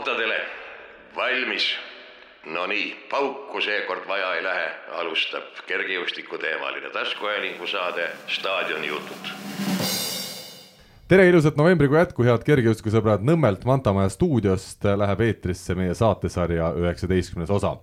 kohtadele. valmis. Nonii, pauku seekord vaja ei lähe, alustab kergejõustiku teemaline taskuhäälingu saade Staadioni jutud tere ilusat novembrikuu jätku, head kergejõustikusõbrad, Nõmmelt Mantamaja stuudiost läheb eetrisse meie saatesarja üheksateistkümnes osa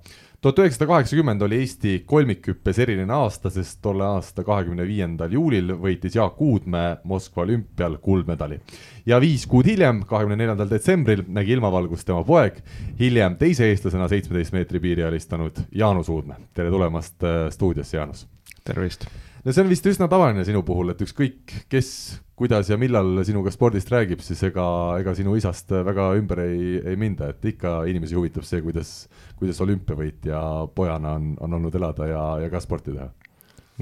tuhat üheksasada kaheksakümmend oli Eesti kolmikhüppes eriline aasta, sest tolle aasta kahekümne viiendal juulil võitis Jaak Uudmäe Moskva olümpial kuldmedali. ja viis kuud hiljem, kahekümne neljandal detsembril nägi ilmavalgust tema poeg, hiljem teise eestlasena seitsmeteist meetri piiri alistanud Jaanus Uudmäe. tere tulemast äh, stuudiosse, Jaanus! tervist! No see on vist üsna tavaline sinu puhul, et ükskõik, kes, kuidas ja millal sinuga spordist räägib, siis ega, ega sinu isast väga ümber ei, ei minda, et ikka inimesi huvitab see, kuidas, kuidas olümpiavõitja pojana on, on olnud elada ja, ja ka sporti teha.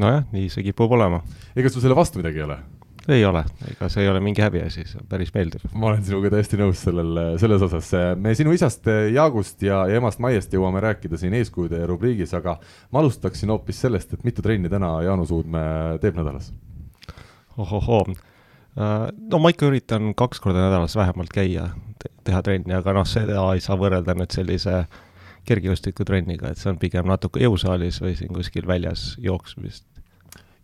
nojah, nii see kipub olema. ega sul selle vastu midagi ei ole? Ei ole, ega see ei ole mingi häbiasi, see on päris meeldiv. ma olen sinuga täiesti nõus sellel, selles osas. me sinu isast Jaagust ja, ja emast Maiest jõuame rääkida siin eeskujude rubriigis, aga ma alustaksin hoopis sellest, et mitu trenni täna Jaanus Uudmäe teeb nädalas? ohohoo, äh, no ma ikka üritan kaks korda nädalas vähemalt käia, teha trenni, aga noh, seda ei saa võrrelda nüüd sellise kergejõustikutrenniga, et see on pigem natuke jõusaalis või siin kuskil väljas jooksmist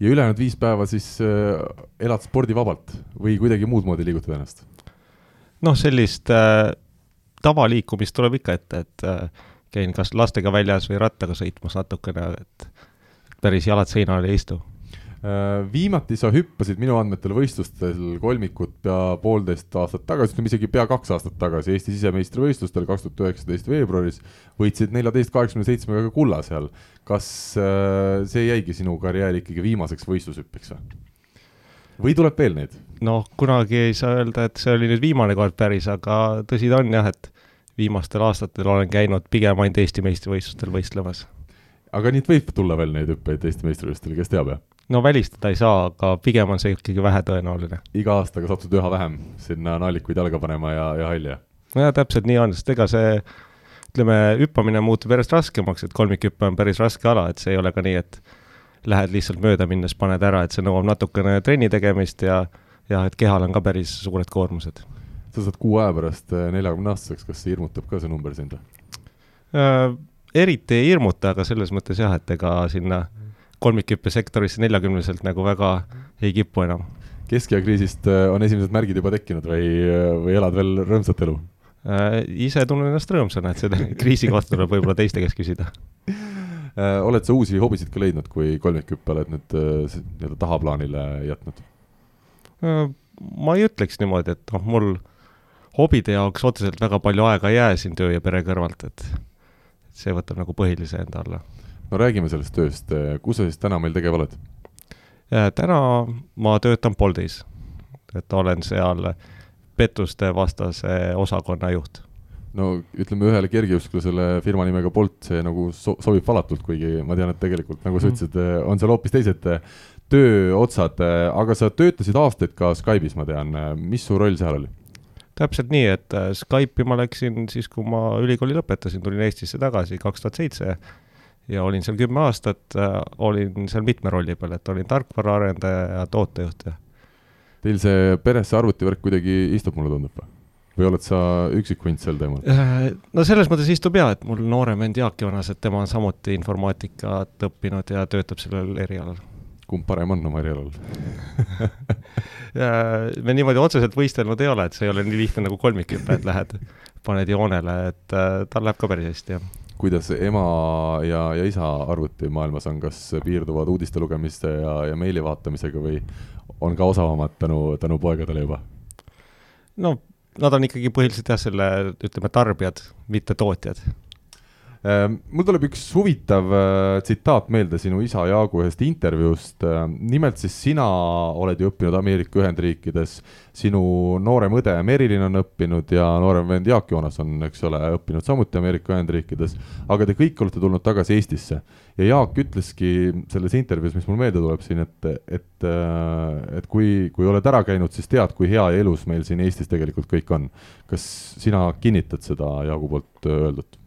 ja ülejäänud viis päeva siis äh, elad spordivabalt või kuidagi muud moodi liigutad ennast? noh, sellist äh, tavaliikumist tuleb ikka ette, et äh, käin kas lastega väljas või rattaga sõitmas natukene, et päris jalad seinale ei istu viimati sa hüppasid minu andmetel võistlustel kolmikut pea poolteist aastat tagasi, ütleme isegi pea kaks aastat tagasi Eesti sisemeistrivõistlustel kaks tuhat üheksateist veebruaris. võitsid neljateist kaheksakümne seitsmega kulla seal. kas äh, see jäigi sinu karjääri ikkagi viimaseks võistlushüppeks või? või tuleb veel neid? noh, kunagi ei saa öelda, et see oli nüüd viimane kord päris, aga tõsi ta on jah, et viimastel aastatel olen käinud pigem ainult Eesti meistrivõistlustel võistlemas. Aga et võib tulla veel neid hüppeid Eesti meistrivõistlustel, kes teab, jah? no välistada ei saa, aga pigem on see ikkagi vähetõenäoline. iga aastaga satud üha vähem sinna naelikuid jalga panema ja, ja halli? nojah, täpselt nii on, sest ega see ütleme, hüppamine muutub järjest raskemaks, et kolmikhüpe on päris raske ala, et see ei ole ka nii, et lähed lihtsalt mööda minnes, paned ära, et see nõuab natukene trenni tegemist ja ja et kehal on ka päris suured koormused. sa saad kuu aja pärast neljakümne aastaseks, kas see hirmutab ka, see number sind äh,? Eriti ei hirmuta, aga selles mõttes jah, et ega sinna kolmikhüppesektorisse neljakümneselt nagu väga ei kipu enam. keskea kriisist äh, on esimesed märgid juba tekkinud või, või elad veel rõõmsat elu äh,? ise tunnen ennast rõõmsana, et seda kriisi kohta tuleb võib-olla teiste käest küsida äh,. oled sa uusi hobisid ka leidnud, kui kolmikhüppe oled nüüd äh, nii-öelda tahaplaanile jätnud äh,? ma ei ütleks niimoodi, et noh, mul hobide jaoks otseselt väga palju aega ei jää siin töö ja pere kõrvalt, et see võtab nagu põhilise enda alla no räägime sellest tööst, kus sa siis täna meil tegev oled? täna ma töötan Boltis, et olen seal pettuste vastase osakonna juht. no ütleme, ühele kergejõustiklasele firma nimega Bolt see nagu so sobib valatult, kuigi ma tean, et tegelikult nagu sa mhm. ütlesid, on seal hoopis teised tööotsad, aga sa töötasid aastaid ka Skype'is, ma tean, mis su roll seal oli? Täpselt nii, et Skype'i ma läksin siis, kui ma ülikooli lõpetasin, tulin Eestisse tagasi kaks tuhat seitse ja olin seal kümme aastat, äh, olin seal mitme rolli peal, et olin tarkvaraarendaja ja tootejuht ja. Teil see peres see arvutivärk kuidagi istub, mulle tundub või? oled sa üksik hunt sel teemal? Äh, no selles mõttes istub jaa, et mul noorem vend Jaak Joonas, et tema on samuti informaatikat õppinud ja töötab sellel erialal. Kumb parem on oma erialal me niimoodi otseselt võistelnud ei ole, et see ei ole nii lihtne nagu kolmikhüpe, et lähed, paned joonele, et äh, tal läheb ka päris hästi, jah. Kuidas ema ja, ja isa arvutimaailmas on, kas piirduvad uudiste lugemiste ja, ja meili vaatamisega või on ka osavamad tänu, tänu poegadele juba? no nad on ikkagi põhiliselt jah, selle ütleme, tarbijad, mitte tootjad mul tuleb üks huvitav äh, tsitaat meelde sinu isa Jaagu ühest intervjuust. Ehm, nimelt siis sina oled ju õppinud Ameerika Ühendriikides, sinu noorem õde Merilin on õppinud ja noorem vend Jaak Joonas on, eks ole, õppinud samuti Ameerika Ühendriikides. aga te kõik olete tulnud tagasi Eestisse ja Jaak ütleski selles intervjuus, mis mul meelde tuleb siin, et, et, äh, et kui, kui oled ära käinud, siis tead, kui hea ja ilus meil siin Eestis tegelikult kõik on. kas sina kinnitad seda Jaagu poolt öeldut?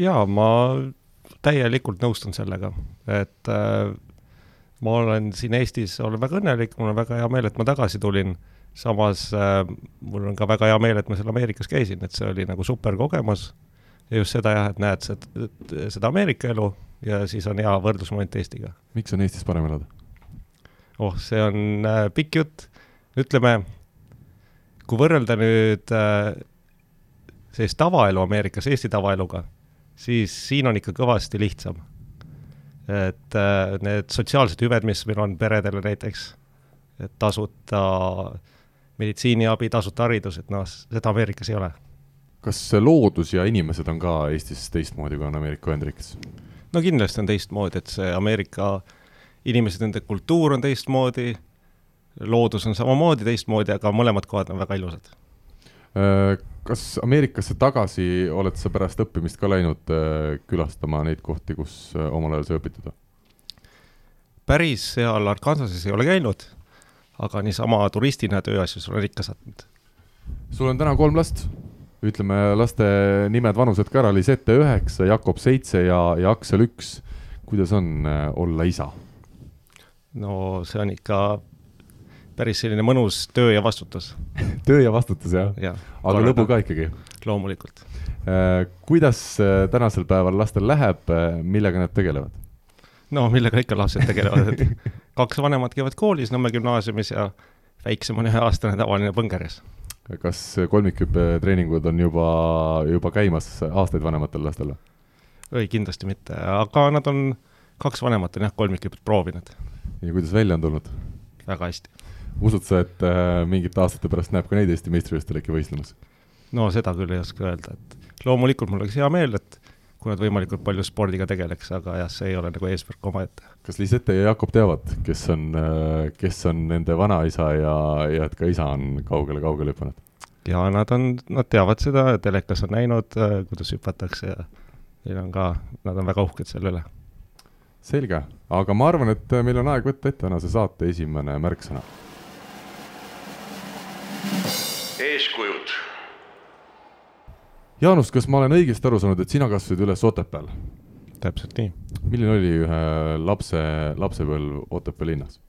Jaa, ma täielikult nõustun sellega, et äh, ma olen siin Eestis, olen väga õnnelik, mul on väga hea meel, et ma tagasi tulin, samas äh, mul on ka väga hea meel, et ma seal Ameerikas käisin, et see oli nagu super kogemus ja just seda jah, et näed seda, seda Ameerika elu ja siis on hea võrdlusmoment Eestiga. miks on Eestis parem elada? oh, see on äh, pikk jutt, ütleme, kui võrrelda nüüd äh, sellist tavaelu Ameerikas Eesti tavaeluga, siis siin on ikka kõvasti lihtsam. et äh, need sotsiaalsed hüved, mis meil on peredele näiteks, et tasuta meditsiiniabi, tasuta haridus, et noh, seda Ameerikas ei ole. kas loodus ja inimesed on ka Eestis teistmoodi, kui on Ameerika Ühendriikides? no kindlasti on teistmoodi, et see Ameerika inimesed, nende kultuur on teistmoodi, loodus on samamoodi teistmoodi, aga mõlemad kohad on väga ilusad. Äh, kas Ameerikasse tagasi oled sa pärast õppimist ka läinud äh, külastama neid kohti, kus äh, omal ajal sai õpitud? päris seal Arkansases ei ole käinud, aga niisama turistina tööasjus olen ikka sattunud. sul on täna kolm last, ütleme laste nimed, vanused ka ära, Lisette üheksa, Jakob seitse ja, ja Aksel üks. kuidas on olla isa? no see on ikka päris selline mõnus töö ja vastutus töö ja vastutus, jah ja,? aga lõbu ka ikkagi? loomulikult äh,. kuidas äh, tänasel päeval lastel läheb, äh, millega nad tegelevad? no millega ikka lapsed tegelevad, et kaks vanemat käivad koolis Nõmme gümnaasiumis ja väiksem on üheaastane tavaline põngeres. kas kolmikhüppetreeningud on juba, juba käimas aastaid vanematel lastel? ei, kindlasti mitte, aga nad on, kaks vanemat on jah, kolmikhüpet proovinud. ja kuidas välja on tulnud? väga hästi usud sa, et äh, mingite aastate pärast näeb ka neid Eesti meistrivõistlustel äkki võistlemas? no seda küll ei oska öelda, et loomulikult mul oleks hea meel, et kui nad võimalikult palju spordiga tegeleks, aga jah, see ei ole nagu eesmärk omaette. kas Lisette ja Jakob teavad, kes on, äh, kes on nende vanaisa ja, ja et ka isa on kaugele-kaugele hüpanud? ja nad on, nad teavad seda, telekas on näinud, äh, kuidas hüpatakse ja neil on ka, nad on väga uhked selle üle. selge, aga ma arvan, et meil on aeg võtta ette tänase saate esimene märksõna eeskujud. Jaanus, kas ma olen õigesti aru saanud, et sina kasvasid üles Otepääl? täpselt nii. milline oli ühe lapse, lapsepõlv Otepää linnas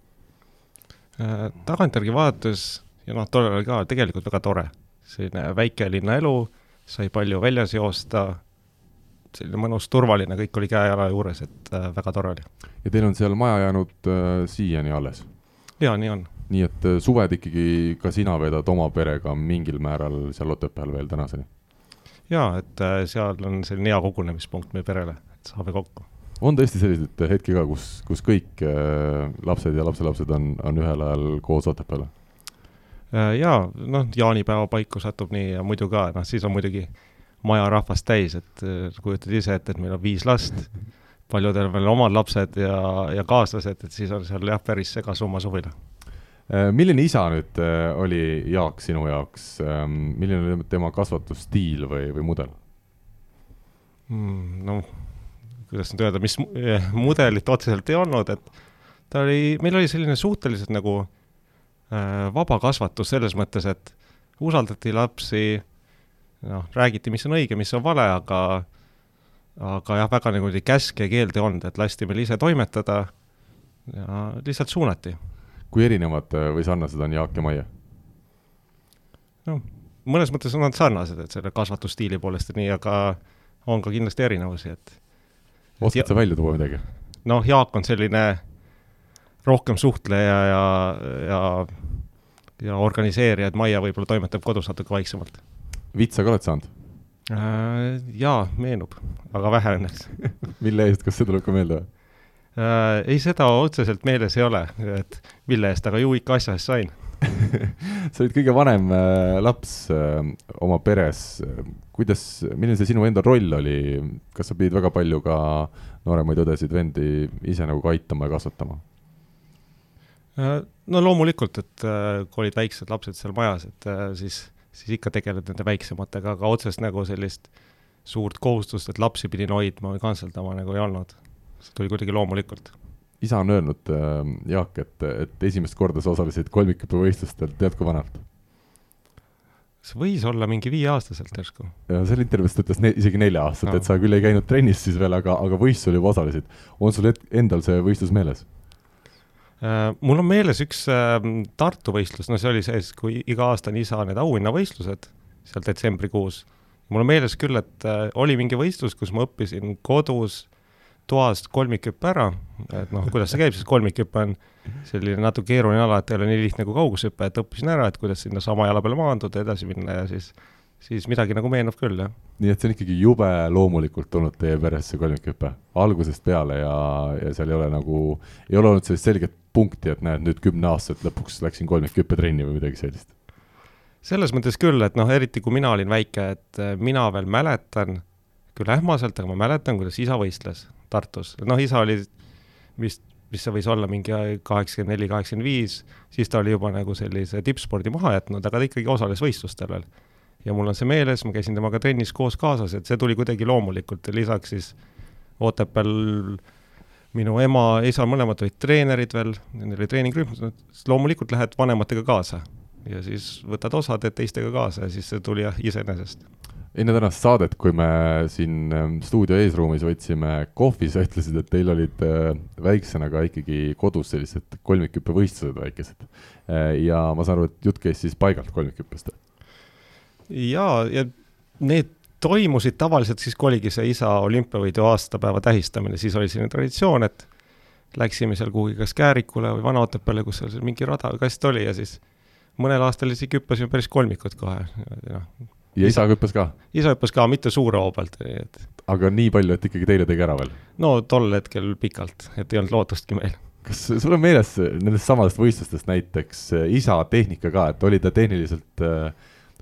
äh,? tagantjärgi vaadates ja noh, tollal oli ka tegelikult väga tore, selline väikelinna elu, sai palju väljas joosta, selline mõnus, turvaline, kõik oli käe-jala juures, et äh, väga tore oli. ja teil on seal maja jäänud äh, siiani alles? jaa, nii on nii et äh, suved ikkagi ka sina veedad oma perega mingil määral seal Otepääl veel tänaseni? jaa, et äh, seal on selline hea kogunemispunkt meie perele, et saame kokku. on tõesti selliseid hetki ka, kus, kus kõik äh, lapsed ja lapselapsed on, on ühel ajal koos Otepääl? jaa, noh, jaanipäeva paiku satub nii ja muidu ka, noh siis on muidugi maja rahvast täis, et kujutad ise ette, et meil on viis last, paljudel veel omad lapsed ja, ja kaaslased, et siis on seal jah, päris segasumma suvila milline isa nüüd äh, oli Jaak sinu jaoks, ähm, milline oli tema kasvatusstiil või, või mudel mm,? no kuidas nüüd öelda, mis eh, mudelit otseselt ei olnud, et ta oli, meil oli selline suhteliselt nagu äh, vaba kasvatus selles mõttes, et usaldati lapsi, noh, räägiti, mis on õige, mis on vale, aga aga jah, väga niimoodi käske ja keelde ei olnud, et lasti meil ise toimetada ja lihtsalt suunati kui erinevad äh, või sarnased on Jaak ja Maie? noh, mõnes mõttes on nad sarnased, et selle kasvatusstiili poolest ja nii, aga on ka kindlasti erinevusi, et oskad sa välja tuua midagi? noh, Jaak on selline rohkem suhtleja ja, ja, ja organiseerija, et Maia võib-olla toimetab kodus natuke vaiksemalt. vitsa ka oled saanud äh,? Jaa, meenub, aga vähe õnneks mille eest, kas see tuleb ka meelde või? Äh,? ei, seda otseselt meeles ei ole, et mille eest, aga ju ikka asja eest sain sa olid kõige vanem äh, laps äh, oma peres, kuidas, milline see sinu enda roll oli, kas sa pidid väga palju ka nooremaid õdesid-vendi ise nagu ka aitama ja kasvatama? Äh, no loomulikult, et äh, kui olid väiksed lapsed seal majas, et äh, siis, siis ikka tegeled nende väiksematega, aga otsest nagu sellist suurt kohustust, et lapsi pidin hoidma või kantseldama nagu ei olnud see tuli kuidagi loomulikult. isa on öelnud äh,, Jaak, et, et esimest korda sa osalesid kolmikõppevõistlustel, tead kui vanalt? see võis olla mingi viieaastaselt järsku. ja seal intervjuus ta ütles ne isegi nelja-aastaselt no., et sa küll ei käinud trennis siis veel, aga, aga võistlusel juba osalesid. on sul endal see võistlus meeles? Äh, mul on meeles üks äh, Tartu võistlus, no see oli sees, kui iga aasta on isa need auhinnavõistlused seal detsembrikuus. mul on meeles küll, et äh, oli mingi võistlus, kus ma õppisin kodus toas kolmikhüppe ära, et noh, kuidas see käib, siis kolmikhüpe on selline natuke keeruline ala, et ei ole nii lihtne kui kaugushüpe, et õppisin ära, et kuidas sinna sama jala peale maanduda, edasi minna ja siis siis midagi nagu meenub küll, jah. nii et see on ikkagi jube loomulikult olnud teie peres, see kolmikhüpe, algusest peale ja, ja seal ei ole nagu, ei ole olnud sellist selget punkti, et näed, nüüd kümneaastaselt lõpuks läksin kolmikhüppetrenni või midagi sellist? selles mõttes küll, et noh, eriti kui mina olin väike, et äh, mina veel mäletan, küll ähmaselt, aga ma mäletan, kuidas isa võistles Tartus, noh, isa oli vist mis see võis olla, mingi kaheksakümmend neli, kaheksakümmend viis, siis ta oli juba nagu sellise tippspordi maha jätnud, aga ta ikkagi osales võistlustel veel. Ja mul on see meeles, ma käisin temaga trennis koos kaasas, et see tuli kuidagi loomulikult ja lisaks siis Otepääl minu ema, isa mõlemad olid treenerid veel, neil oli treeningrühm, loomulikult lähed vanematega kaasa. Ja siis võtad osa, teed teistega kaasa ja siis see tuli jah, iseenesest. Enne tänast saadet, kui me siin ähm, stuudio eesruumis võtsime kohvi, sa ütlesid, et teil olid äh, väiksena ka ikkagi kodus sellised kolmikhüppevõistlused väikesed. Äh, ja ma saan aru, et jutt käis siis paigalt kolmikhüppest jaa, ja need toimusid tavaliselt siis, kui oligi see isa olümpiavõidu aastapäeva tähistamine, siis oli selline traditsioon, et läksime seal kuhugi kas Käärikule või Vana-Otepääle, kus seal mingi rada või kast oli ja siis mõnel aastal isegi hüppasime päris kolmikut kohe, noh. Ja isa hüppas ka? isa hüppas ka, mitte suure hoo pealt, et aga nii palju, et ikkagi teile tegi ära veel? no tol hetkel pikalt, et ei olnud lootustki meil kas sul on meeles nendest samadest võistlustest näiteks isa tehnika ka, et oli ta tehniliselt äh,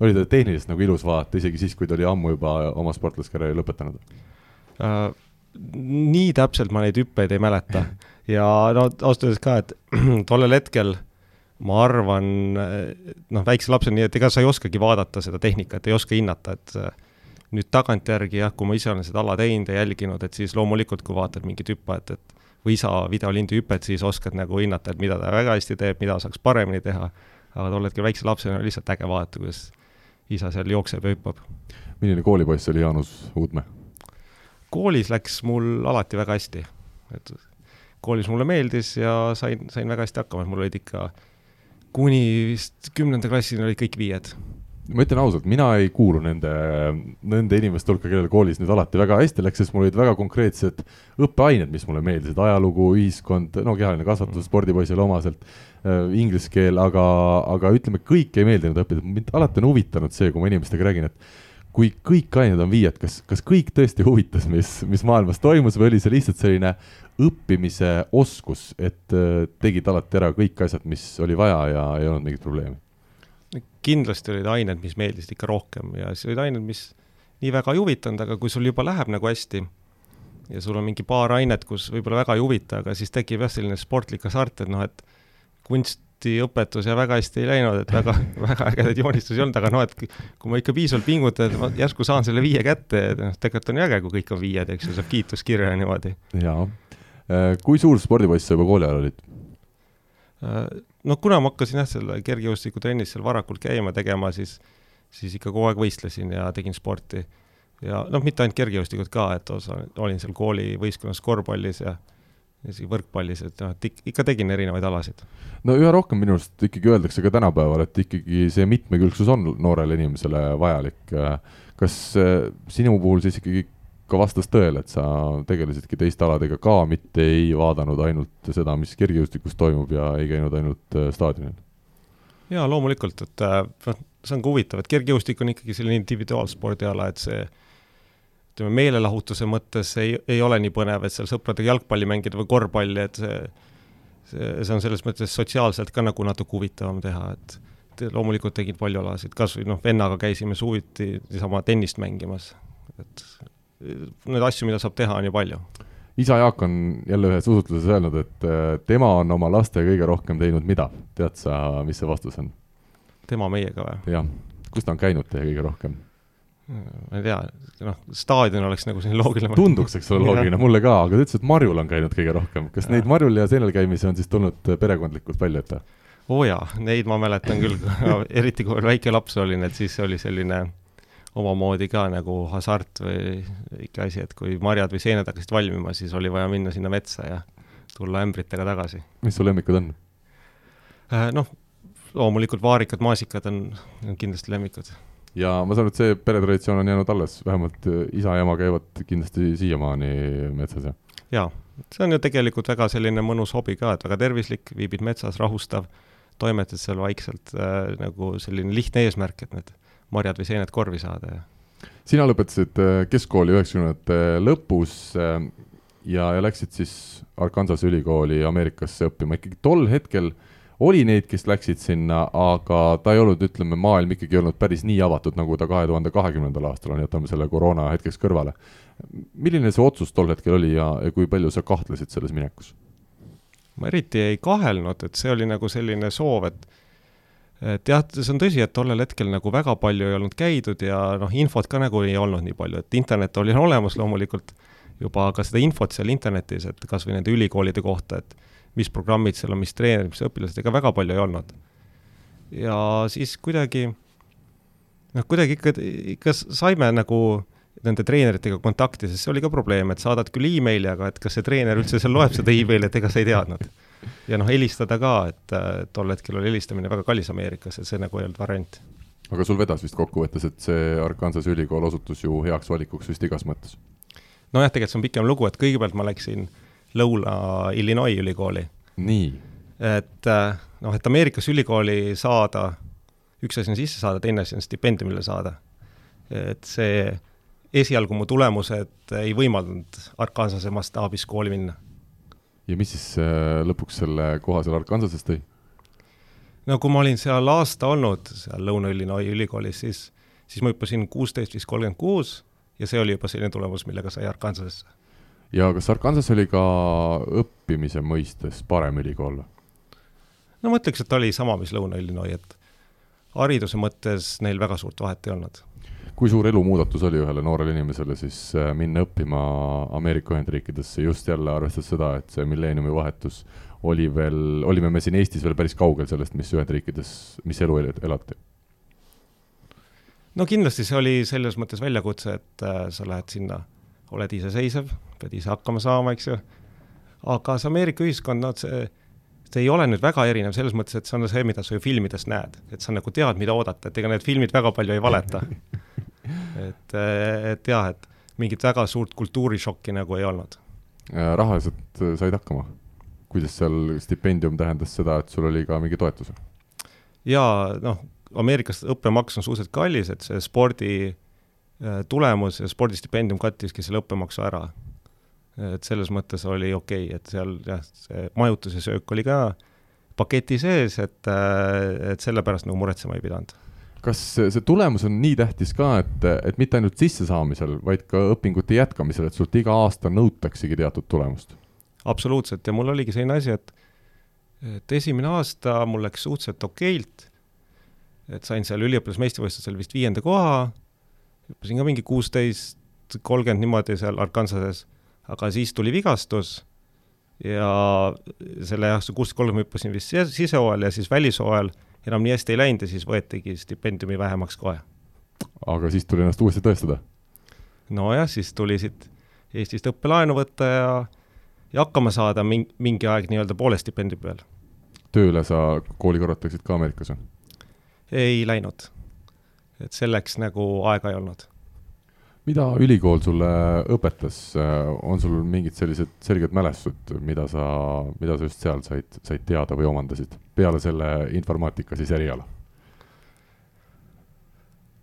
oli ta tehniliselt nagu ilus vaadata, isegi siis, kui ta oli ammu juba oma sportlaskarjääri lõpetanud uh,? nii täpselt ma neid hüppeid ei mäleta ja no ausalt öeldes ka, et tollel hetkel ma arvan, noh, väikse lapsena, nii et ega sa ei oskagi vaadata seda tehnikat, ei oska hinnata, et nüüd tagantjärgi jah, kui ma ise olen seda ala teinud ja jälginud, et siis loomulikult, kui vaatad mingit hüppajat, et või isa videolindi hüpet, siis oskad nagu hinnata, et mida ta väga hästi teeb, mida saaks paremini teha. aga tol hetkel väikse lapsena oli lihtsalt äge vaadata, kuidas isa seal jookseb ja hüppab. milline koolipoiss oli Jaanus Uudmäe? koolis läks mul alati väga hästi, et koolis mulle meeldis ja sain, sain väga hästi hakkama, et mul olid ikka kuni vist kümnenda klassini olid kõik viied. Ma ütlen ausalt, mina ei kuulu nende, nende inimeste hulka, kellel koolis nüüd alati väga hästi läks, sest mul olid väga konkreetsed õppeained, mis mulle meeldisid, ajalugu, ühiskond, no kehaline kasvatus mm. spordipoisile omaselt äh,, inglise keel, aga, aga ütleme, kõik ei meeldinud õppida, mind alati on huvitanud see, kui ma inimestega räägin, et kui kõik ained on viied, kas, kas kõik tõesti huvitas, mis, mis maailmas toimus või oli see lihtsalt selline õppimise oskus, et äh, tegid alati ära kõik asjad, mis oli vaja ja ei olnud mingit probleemi? kindlasti olid ained, mis meeldisid ikka rohkem ja siis olid ained, mis nii väga ei huvitanud, aga kui sul juba läheb nagu hästi ja sul on mingi paar ainet, kus võib-olla väga ei huvita, aga siis tekib jah, selline sportlik hasart, et noh, et kunstiõpetus ja väga hästi ei läinud, et väga, väga ägedaid joonistusi ei olnud, aga noh, et kui ma ikka piisavalt pingutan, et ma järsku saan selle viie kätte, et noh, tegelikult on ju äge, kui kõik on viied, eks ju, saab kiituskirja niimoodi. jaa. Äh, kui suur spordipoiss sa juba kooli ajal olid? Äh, noh, kuna ma hakkasin jah, selle kergejõustikutrennis seal varakult käima, tegema, siis, siis ikka kogu aeg võistlesin ja tegin sporti. ja noh, mitte ainult kergejõustikut ka, et osa, olin seal koolivõistkonnas korvpallis ja ja isegi võrkpallis, et noh, et ikka tegin erinevaid alasid. no üha rohkem minu arust ikkagi öeldakse ka tänapäeval, et ikkagi see mitmekülgsus on noorele inimesele vajalik. kas äh, sinu puhul siis ikkagi ka vastas tõele, et sa tegelesidki teiste aladega ka, mitte ei vaadanud ainult seda, mis kergejõustikus toimub ja ei käinud ainult äh, staadionil? jaa, loomulikult, et äh, noh, see on ka huvitav, et kergejõustik on ikkagi selline individuaalspordiala, et see ütleme, meelelahutuse mõttes ei, ei ole nii põnev, et seal sõpradega jalgpalli mängida või korvpalli, et see see, see on selles mõttes sotsiaalselt ka nagu natuke huvitavam teha, et loomulikult tegin palju alasid, kas või noh, vennaga käisime suviti niisama tennist mängimas, et neid asju, mida saab teha, on ju palju. isa Jaak on jälle ühes usutluses öelnud, et tema on oma laste kõige rohkem teinud mida, tead sa, mis see vastus on? tema meiega või? jah, kus ta on käinud teie kõige rohkem? Ma ei tea, noh, staadion oleks nagu selline loogiline. tunduks, eks ole, loogiline, mulle ka, aga ta ütles, et Marjul on käinud kõige rohkem. kas ja. neid Marjul ja seenel käimisi on siis tulnud perekondlikult palju ette? oo oh jaa, neid ma mäletan küll eriti kui veel väike laps olin, et siis oli selline omamoodi ka nagu hasart või ikka asi, et kui marjad või seened hakkasid valmima, siis oli vaja minna sinna metsa ja tulla ämbritega tagasi. mis su lemmikud on? Äh, noh, loomulikult vaarikad, maasikad on kindlasti lemmikud. Ja ma saan aru, et see peretraditsioon on jäänud alles, vähemalt isa ja ema käivad kindlasti siiamaani metsas, jah? jaa, see on ju tegelikult väga selline mõnus hobi ka, et väga tervislik, viibid metsas, rahustav, toimetad seal vaikselt äh, nagu selline lihtne eesmärk, et need marjad või seened korvi saada ja sina lõpetasid äh, keskkooli üheksakümnendate lõpus äh, ja, ja läksid siis Arkansase ülikooli Ameerikasse õppima, ikkagi tol hetkel oli neid, kes läksid sinna, aga ta ei olnud, ütleme, maailm ikkagi olnud päris nii avatud, nagu ta kahe tuhande kahekümnendal aastal on, jätame selle koroona hetkeks kõrvale. milline see otsus tol hetkel oli ja, ja kui palju sa kahtlesid selles minekus? ma eriti ei kahelnud, et see oli nagu selline soov, et et jah, see on tõsi, et tollel hetkel nagu väga palju ei olnud käidud ja noh, infot ka nagu ei olnud nii palju, et internet oli olemas loomulikult juba, aga seda infot seal internetis, et kas või nende ülikoolide kohta, et mis programmid seal on, mis treenerid, mis õpilased, ega väga palju ei olnud. ja siis kuidagi noh, kuidagi ikka, ikka saime nagu nende treeneritega kontakti, sest see oli ka probleem, et saadad küll emaili, aga et kas see treener üldse seal loeb seda emaili, et ega sa ei teadnud ja noh, helistada ka, et tol hetkel oli helistamine väga kallis Ameerikas, et see nagu ei olnud variant. aga sul vedas vist kokkuvõttes, et see Arkansas ülikool osutus ju heaks valikuks vist igas mõttes? nojah, tegelikult see on pikem lugu, et kõigepealt ma läksin Lõuna-Illinois ülikooli. nii? et noh, et Ameerikas ülikooli saada, üks asi on sisse saada, teine asi on stipendiumile saada. et see esialgu mu tulemused ei võimaldanud Arkansase mastaabis kooli minna ja mis siis äh, lõpuks selle koha seal Arkansases tõi? no kui ma olin seal aasta olnud, seal Lõuna-Illinois ülikoolis, siis, siis ma hüppasin kuusteist, vist kolmkümmend kuus ja see oli juba selline tulemus, millega sai Arkansasesse. Ja kas Arkansas oli ka õppimise mõistes parem ülikool. No ma ütleks, et ta oli sama, mis Lõuna-Illinois, et hariduse mõttes neil väga suurt vahet ei olnud. Kui suur elumuudatus oli ühele noorele inimesele siis äh, minna õppima Ameerika Ühendriikidesse? Just jälle arvestades seda, et see milleeniumi vahetus oli veel, olime me siin Eestis veel päris kaugel sellest, mis Ühendriikides, mis elu elati? no kindlasti see oli selles mõttes väljakutse, et äh, sa lähed sinna, oled iseseisev, pead ise hakkama saama, eks ju, aga see Ameerika ühiskond, no see see ei ole nüüd väga erinev selles mõttes, et see on see, mida sa ju filmides näed, et sa nagu tead, mida oodata, et ega need filmid väga palju ei valeta et, et jah, et mingit väga suurt kultuurishokki nagu ei olnud. rahaliselt äh, said hakkama? kuidas seal stipendium tähendas seda, et sul oli ka mingi toetus? jaa, noh, Ameerikas õppemaks on suhteliselt kallis, et see spordi äh, tulemus ja spordistipendium kattiski selle õppemaksu ära. et selles mõttes oli okei okay,, et seal jah, see majutus ja söök oli ka paketi sees, et, äh, et selle pärast nagu muretsema ei pidanud kas see tulemus on nii tähtis ka, et, et mitte ainult sissesaamisel, vaid ka õpingute jätkamisel, et sult iga aasta nõutaksegi teatud tulemust? absoluutselt ja mul oligi selline asi, et, et esimene aasta mul läks suhteliselt okeilt, et sain seal üliõpilas meistrivõistlusel vist viienda koha, hüppasin ka mingi kuusteist, kolmkümmend niimoodi seal Arkansases, aga siis tuli vigastus ja selle jah, see kuusteist kolmkümmend hüppasin vist sisehooajal ja siis välishooajal enam nii hästi ei läinud ja siis võetigi stipendiumi vähemaks kohe. aga siis tuli ennast uuesti tõestada? nojah, siis tuli siit Eestist õppelaenu võtta ja, ja hakkama saada mingi, mingi aeg nii-öelda poole stipendiumi peal. tööle sa kooli kõrvalt läksid ka Ameerikas või? ei läinud. Et selleks nagu aega ei olnud mida ülikool sulle õpetas, on sul mingid sellised selged mälestused, mida sa, mida sa just seal said, said teada või omandasid, peale selle informaatika siis eriala?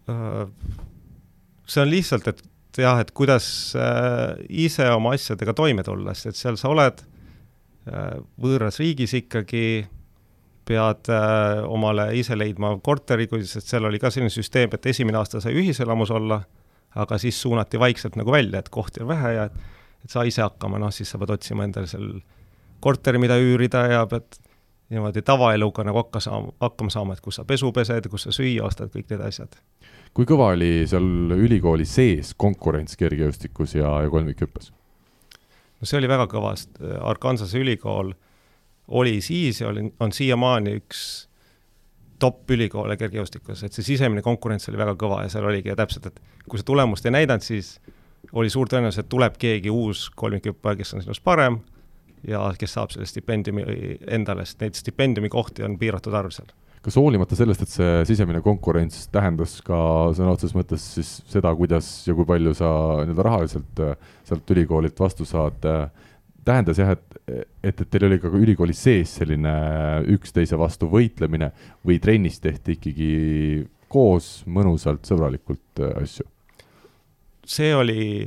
see on lihtsalt, et jah, et kuidas äh, ise oma asjadega toime tulla, sest et seal sa oled äh, võõras riigis ikkagi, pead äh, omale ise leidma korteri, sest seal oli ka selline süsteem, et esimene aasta sai ühiselamus olla aga siis suunati vaikselt nagu välja, et kohti on vähe ja et, et saa ise hakkama, noh siis sa pead otsima endale seal korteri, mida üürida ja pead niimoodi tavaeluga nagu hakka saama, hakkama saama, et kus sa pesu pesed, kus sa süüa ostad, kõik need asjad. kui kõva oli seal ülikooli sees konkurents kergejõustikus ja, ja kolmikhüppes? no see oli väga kõva, sest Arkansase ülikool oli siis ja oli, on siiamaani üks top-ülikoole kergejõustikus, et see sisemine konkurents oli väga kõva ja seal oligi täpselt, et kui sa tulemust ei näidanud, siis oli suur tõenäosus, et tuleb keegi uus kolmikhüppaja, kes on sinust parem ja kes saab selle stipendiumi endale, sest neid stipendiumikohti on piiratud arv seal kas hoolimata sellest, et see sisemine konkurents tähendas ka sõna otseses mõttes siis seda, kuidas ja kui palju sa nii-öelda rahaliselt äh, sealt ülikoolilt vastu saad, äh, tähendas jah, et, et, et teil oli ka ülikooli sees selline üksteise vastu võitlemine või trennis tehti ikkagi koos mõnusalt, sõbralikult äh, asju? see oli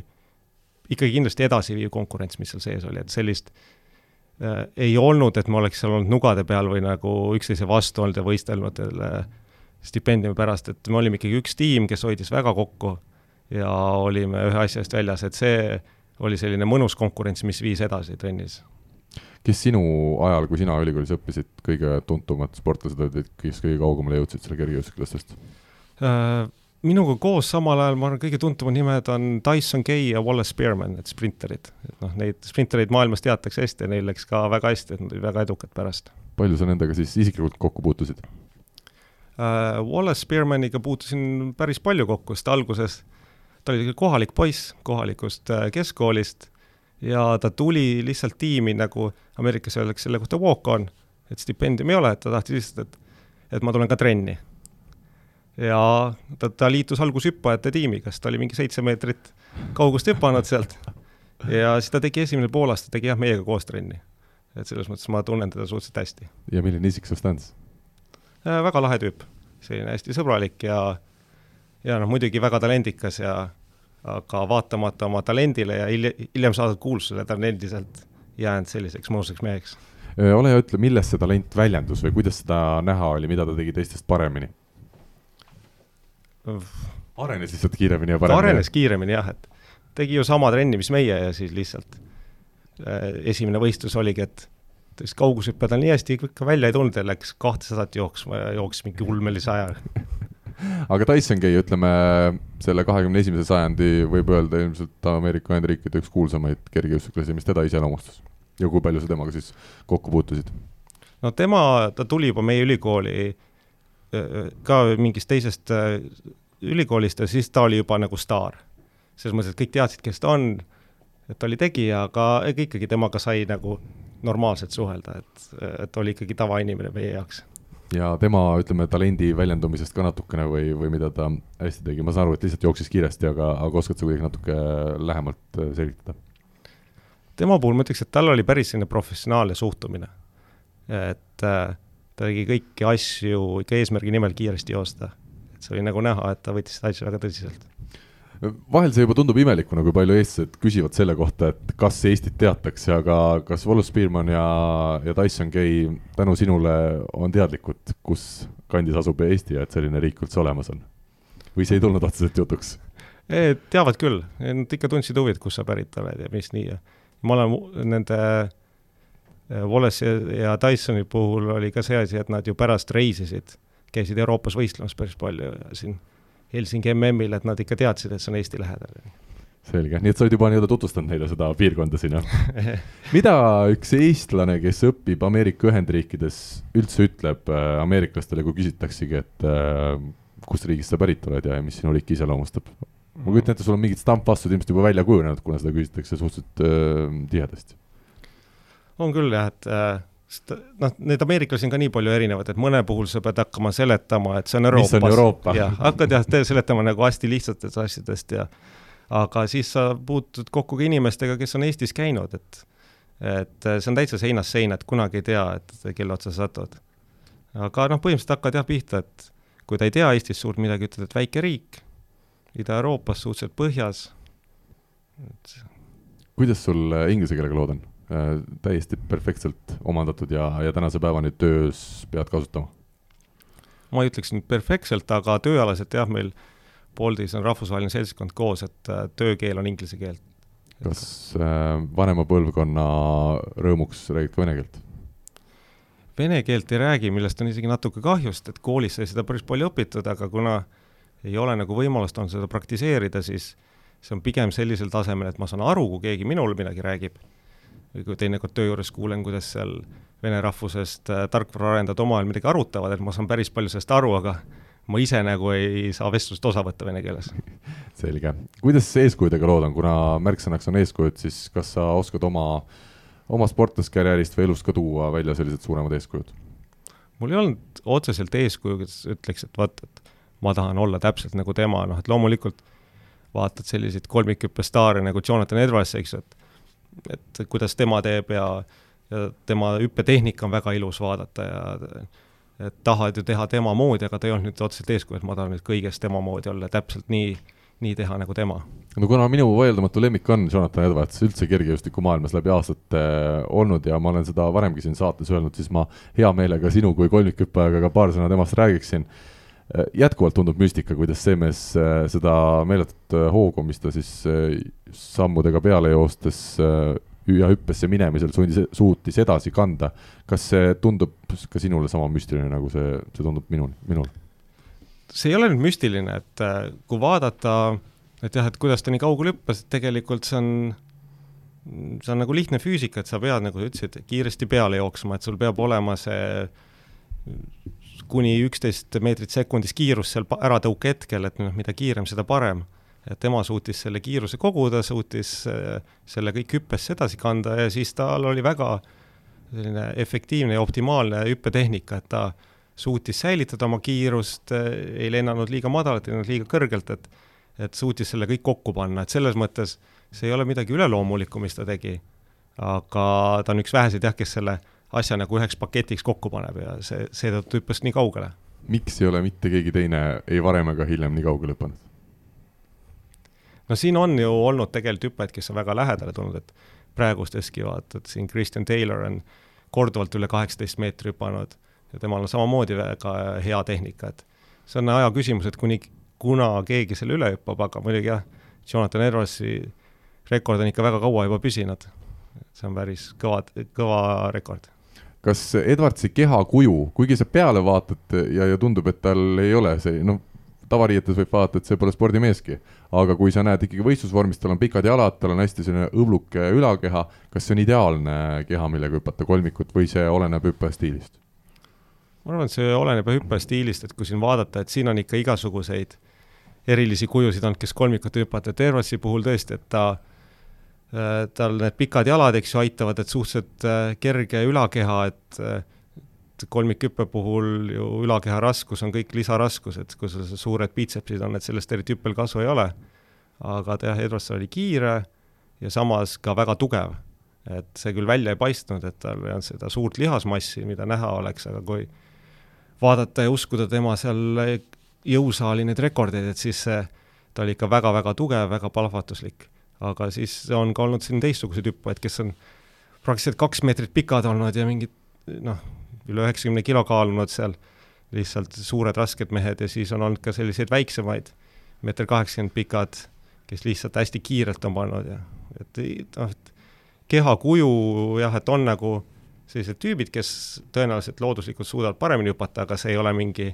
ikkagi kindlasti edasiviiv konkurents, mis seal sees oli, et sellist äh, äh, ei olnud, et me oleks seal olnud nugade peal või nagu üksteise vastu olnud ja võistelnud selle stipendiumi pärast, et me olime ikkagi üks tiim, kes hoidis väga kokku ja olime ühe asja eest väljas, et see oli selline mõnus konkurents, mis viis edasi trennis. kes sinu ajal, kui sina ülikoolis õppisid, kõige tuntumad sportlased olid, kes kõige kaugemale jõudsid selle kergejõustiklastest äh,? minuga koos samal ajal, ma arvan, kõige tuntumad nimed on Tyson Gay ja Wallace Spearman, need sprinterid. et noh, neid sprintereid maailmas teatakse hästi ja neil läks ka väga hästi, et nad olid väga edukad pärast. palju sa nendega siis isiklikult kokku puutusid uh,? Wallace Spearmaniga puutusin päris palju kokku, sest alguses ta oli kohalik poiss kohalikust uh, keskkoolist ja ta tuli lihtsalt tiimi, nagu Ameerikas öeldakse selle kohta walk-on, et stipendiumi ei ole, et ta tahtis lihtsalt, et et ma tulen ka trenni ja ta, ta liitus algushüppajate tiimiga, sest ta oli mingi seitse meetrit kaugust hüpanud sealt. ja siis ta tegi esimene poolaasta, tegi jah, meiega koos trenni. et selles mõttes ma tunnen teda suhteliselt hästi. ja milline isik substants äh,? väga lahe tüüp, selline hästi sõbralik ja, ja noh, muidugi väga talendikas ja aga vaatamata oma talendile ja hiljem, saadud kuulsusele, ta on endiselt jäänud selliseks mõnusaks meheks. Ole hea, ütle, milles see talent väljendus või kuidas seda näha oli, mida ta tegi teistest paremini? arenes lihtsalt kiiremini ja paremini? arenes kiiremini jah, et tegi ju sama trenni, mis meie ja siis lihtsalt äh, esimene võistlus oligi, et siis kaugushüppe tal nii hästi ikka välja ei tulnud ja läks kahtesadat jooksma ja jooksis mingi ulmelise aja aga Tyson Gay, ütleme selle kahekümne esimese sajandi võib öelda ilmselt Ameerika Ühendriikide üks kuulsamaid kergejõustiklasi, mis teda iseloomustas? ja kui palju sa temaga siis kokku puutusid? no tema, ta tuli juba meie ülikooli ka mingist teisest ülikoolist ja siis ta oli juba nagu staar. selles mõttes, et kõik teadsid, kes ta on, et ta oli tegija, aga ikkagi temaga sai nagu normaalselt suhelda, et, et oli ikkagi tavainimene meie jaoks. Ja tema, ütleme, talendi väljendumisest ka natukene või, või mida ta hästi tegi, ma saan aru, et lihtsalt jooksis kiiresti, aga, aga oskad sa kuidagi natuke lähemalt äh, selgitada? tema puhul ma ütleks, et tal oli päris selline professionaalne suhtumine. et äh, ta tegi kõiki asju ikka eesmärgi nimel kiiresti joosta. et see oli nagu näha, et ta võttis seda asja väga tõsiselt. Vahel see juba tundub imelikuna, kui palju eestlased küsivad selle kohta, et kas Eestit teatakse, aga kas Wallace Spearman ja, ja Tyson Gay tänu sinule on teadlikud, kus kandis asub Eesti ja et selline riik üldse olemas on? või see ei tulnud otseselt jutuks? teavad küll, nad ikka tundsid huvi, et kust sa pärit oled ja mis nii ja ma olen nende Äh, Wallace ja Dysoni puhul oli ka see asi, et nad ju pärast reisisid, käisid Euroopas võistlemas päris palju ja siin Helsingi MM-il, et nad ikka teadsid, et see on Eesti lähedal. selge, nii et sa oled juba nii-öelda tutvustanud neile seda piirkonda siin, jah? mida üks eestlane, kes õpib Ameerika Ühendriikides, üldse ütleb äh, ameeriklastele, kui küsitaksegi, et äh, kust riigist sa pärit oled ja, mis sinu riiki iseloomustab? ma kujutan ette, sul on mingid stampvastused ilmselt juba välja kujunenud, kuna seda küsitakse suhteliselt äh, tihedasti on küll jah, et äh, sest noh, neid ameeriklasi on ka nii palju erinevaid, et mõne puhul sa pead hakkama seletama, et see on Euroopas. mis on Euroopa? jah, hakkad jah seletama nagu hästi lihtsatest asjadest ja aga siis sa puutud kokku ka inimestega, kes on Eestis käinud, et et see on täitsa seinast seina, et kunagi ei tea, et kelle otsa sa satud. aga noh, põhimõtteliselt hakkad jah pihta, et kui ta ei tea Eestist suurt midagi, ütled, et väike riik, Ida-Euroopas, suhteliselt põhjas et.... kuidas sul inglise keelega lood on? Äh, täiesti perfektselt omandatud ja, ja tänase päevani töös pead kasutama? ma ei ütleks nüüd perfektselt, aga tööalaselt jah, meil Boltis on rahvusvaheline seltskond koos, et äh, töökeel on inglise keel. kas äh, vanema põlvkonna rõõmuks räägid ka vene keelt? Vene keelt ei räägi, millest on isegi natuke kahjust, et koolis sai seda päris palju õpitud, aga kuna ei ole nagu võimalust olnud seda praktiseerida, siis see on pigem sellisel tasemel, et ma saan aru, kui keegi minule midagi räägib teinekord töö juures kuulen, kuidas seal vene rahvusest äh, tarkvaraarendajad omavahel midagi arutavad, et ma saan päris palju sellest aru, aga ma ise nagu ei saa vestlusest osa võtta vene keeles. selge. kuidas eeskujudega lood on, kuna märksõnaks on eeskujud, siis kas sa oskad oma oma sportlaskarjäärist või elust ka tuua välja sellised suuremad eeskujud? mul ei olnud otseselt eeskuju, kes ütleks, et vaat, et ma tahan olla täpselt nagu tema, noh et loomulikult vaatad selliseid kolmikhüppestaare nagu Jonathan Edwards, eks ju, et et kuidas tema teeb ja, ja tema hüppetehnika on väga ilus vaadata ja et tahad ju teha tema moodi, aga ta ei olnud nüüd otseselt eeskuju, et ma tahan nüüd kõiges tema moodi olla, täpselt nii, nii teha nagu tema. no kuna minu vaieldamatu lemmik on Jonathan Edwards üldse kergejõustikumaailmas läbi aastate äh, olnud ja ma olen seda varemgi siin saates öelnud, siis ma hea meelega sinu kui kolmikhüppajaga ka paar sõna temast räägiksin jätkuvalt tundub müstika, kuidas see mees äh, seda meeletut hoogu, mis ta siis sammudega peale joostes ja hüppesse minemisel sundis, suutis edasi kanda. kas see tundub ka sinule sama müstiline, nagu see, see tundub minul, minul? see ei ole nüüd müstiline, et äh, kui vaadata, et jah, et kuidas ta nii kaugele hüppas, et tegelikult see on, see on nagu lihtne füüsika, et sa pead, nagu sa ütlesid, kiiresti peale jooksma, et sul peab olema see kuni üksteist meetrit sekundis kiirus seal äratõuke hetkel, et noh, mida kiirem, seda parem. et tema suutis selle kiiruse koguda, suutis äh, selle kõik hüppesse edasi kanda ja siis tal oli väga selline efektiivne ja optimaalne hüppetehnika, et ta suutis säilitada oma kiirust, ei lennanud liiga madalalt, ei lennanud liiga kõrgelt, et et suutis selle kõik kokku panna, et selles mõttes see ei ole midagi üleloomulikku, mis ta tegi, aga ta on üks väheseid jah, kes selle asja nagu üheks paketiks kokku paneb ja see, seetõttu hüppas nii kaugele. miks ei ole mitte keegi teine ei varem ega hiljem nii kaugele hüpanud? no siin on ju olnud tegelikult hüppajaid, kes on väga lähedale tulnud, et praegusteski vaatad, siin Kristjan Taylor on korduvalt üle kaheksateist meetri hüpanud ja temal on samamoodi väga hea tehnika, et see on aja küsimus, et kuni, kuna keegi selle üle hüppab, aga muidugi jah, Jonathan Edwardsi rekord on ikka väga kaua juba püsinud. see on päris kõva, kõva rekord kas Edwardsi kehakuju, kuigi sa peale vaatad ja, ja tundub, et tal ei ole see, noh, tavariietes võib vaadata, et see pole spordimeeski, aga kui sa näed ikkagi võistlusvormis, tal on pikad jalad, tal on hästi selline õbluke ülakeha, kas see on ideaalne keha, millega hüpata kolmikut või see oleneb hüppaja stiilist? ma arvan, et see oleneb hüppaja stiilist, et kui siin vaadata, et siin on ikka igasuguseid erilisi kujusid olnud, kes kolmikut hüpata, et Ervasi puhul tõesti, et ta äh, tal need pikad jalad, eks ju, aitavad, et suhteliselt äh, kerge ülakeha, et et kolmikhüppe puhul ju ülakeha raskus on kõik lisaraskus, et kui sul suured biitsepsid on, et sellest eriti hüppel kasu ei ole. aga ta jah, Edvardson oli kiire ja samas ka väga tugev. et see küll välja ei paistnud, et tal ei olnud seda suurt lihasmassi, mida näha oleks, aga kui vaadata ja uskuda tema seal jõusaali neid rekordeid, et siis see, ta oli ikka väga-väga tugev, väga plahvatuslik. Aga siis on ka olnud siin teistsuguseid hüppajaid, kes on praktiliselt kaks meetrit pikad olnud ja mingid noh, üle üheksakümne kilo kaalunud seal, lihtsalt suured rasked mehed ja siis on olnud ka selliseid väiksemaid, meeter kaheksakümmend pikad, kes lihtsalt hästi kiirelt on pannud ja et noh, et kehakuju jah, et on nagu sellised tüübid, kes tõenäoliselt looduslikult suudavad paremini hüpata, aga see ei ole mingi,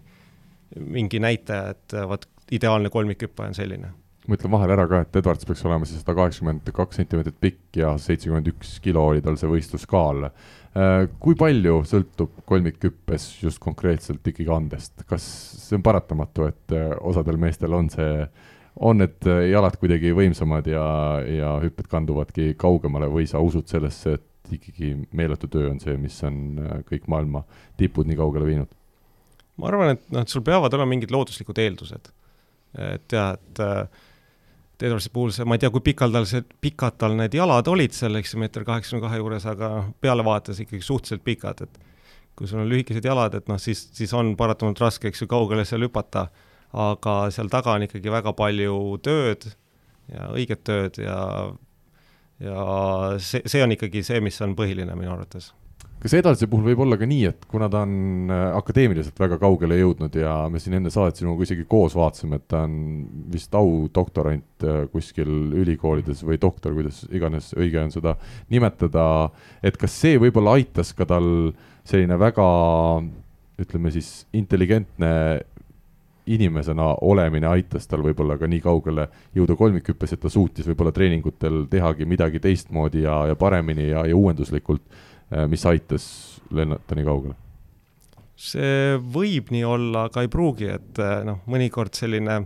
mingi näitaja, et vot ideaalne kolmikhüppaja on selline. Ma ütlen vahele ära ka, et Edwards peaks olema siis sada kaheksakümmend kaks sentimeetrit pikk ja seitsekümmend üks kilo oli tal see võistluskaal. Äh, kui palju sõltub kolmikhüppes just konkreetselt ikkagi andest, kas see on paratamatu, et äh, osadel meestel on see, on need jalad kuidagi võimsamad ja, ja hüpped kanduvadki kaugemale või sa usud sellesse, et ikkagi meeletu töö on see, mis on äh, kõik maailma tipud nii kaugele viinud? ma arvan, et noh, et sul peavad olema mingid looduslikud eeldused. et jah, et äh, Edwardsi puhul see, ma ei tea, kui pikal tal see, pikad tal need jalad olid seal, eks ju, meeter kaheksakümne kahe juures, aga pealevaates ikkagi suhteliselt pikad, et kui sul on lühikesed jalad, et noh, siis, siis on paratamatult raske, eks ju, kaugele seal hüpata, aga seal taga on ikkagi väga palju tööd ja õiget tööd ja ja see, see on ikkagi see, mis on põhiline minu arvates kas Edalsi puhul võib olla ka nii, et kuna ta on äh, akadeemiliselt väga kaugele jõudnud ja me siin enne saadet sinuga isegi koos vaatasime, et ta on vist audoktorant äh, kuskil ülikoolides või doktor, kuidas iganes õige on seda nimetada, et kas see võib-olla aitas ka tal selline väga ütleme siis intelligentne inimesena olemine aitas tal võib-olla ka nii kaugele jõuda kolmikhüppes, et ta suutis võib-olla treeningutel tehagi midagi teistmoodi ja, ja paremini ja, ja uuenduslikult, mis aitas lennata nii kaugele? see võib nii olla, aga ei pruugi, et äh, noh, mõnikord selline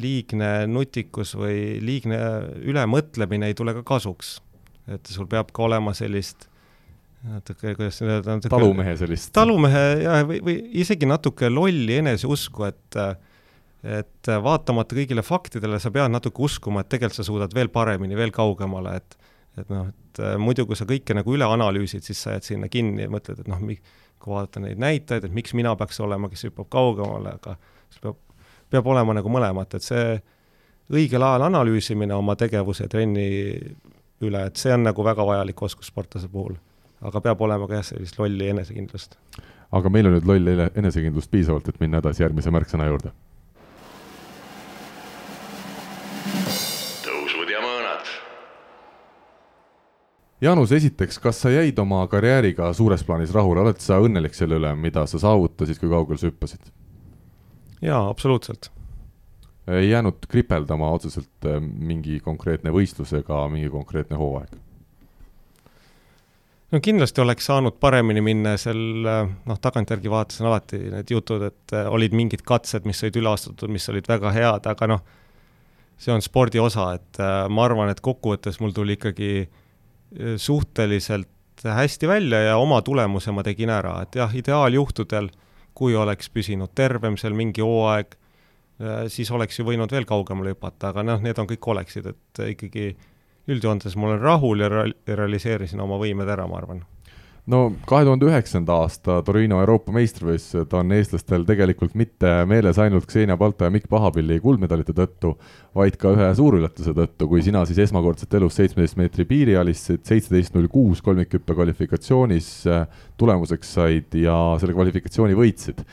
liigne nutikus või liigne ülemõtlemine ei tule ka kasuks. et sul peab ka olema sellist natuke, kuidas öelda, natuke talumehe sellist. talumehe jah, või, või isegi natuke lolli eneseusku, et et vaatamata kõigile faktidele, sa pead natuke uskuma, et tegelikult sa suudad veel paremini, veel kaugemale, et et noh, et muidu, kui sa kõike nagu üle analüüsid, siis sa jääd sinna kinni ja mõtled, et noh, kui vaadata neid näitajaid, et miks mina peaks olema, kes hüppab kaugemale, aga sul peab, peab olema nagu mõlemat, et see õigel ajal analüüsimine oma tegevuse ja trenni üle, et see on nagu väga vajalik oskus sportlase puhul. aga peab olema ka jah, sellist lolli enesekindlust. aga meil on nüüd lolli enesekindlust piisavalt, et minna edasi järgmise märksõna juurde Jaanus, esiteks, kas sa jäid oma karjääriga suures plaanis rahule, oled sa õnnelik selle üle, mida sa saavutasid, kui kaugele sa hüppasid? jaa, absoluutselt. ei jäänud kripeldama otseselt äh, mingi konkreetne võistlus ega mingi konkreetne hooaeg? no kindlasti oleks saanud paremini minna, seal äh, noh, tagantjärgi vaatasin alati need jutud, et äh, olid mingid katsed, mis olid üle astutud, mis olid väga head, aga noh, see on spordi osa, et ma arvan, et kokkuvõttes mul tuli ikkagi äh, suhteliselt hästi välja ja oma tulemuse ma tegin ära, et jah, ideaaljuhtudel, kui oleks püsinud tervem seal mingi hooaeg, siis oleks ju võinud veel kaugemale hüpata, aga noh, need on kõik oleksid, et ikkagi üldjoontes ma olen rahul ja realiseerisin oma võimed ära, ma arvan no kahe tuhande üheksanda aasta Torino Euroopa meistrivõistlused on eestlastel tegelikult mitte meeles ainult Xenia Balta ja Mikk Pahapilli kuldmedalite tõttu, vaid ka ühe suurüllatuse tõttu, kui sina siis esmakordselt elus seitsmeteist meetri piiri alistasid, seitseteist null kuus kolmikhüppe kvalifikatsioonis äh, tulemuseks said ja selle kvalifikatsiooni võitsid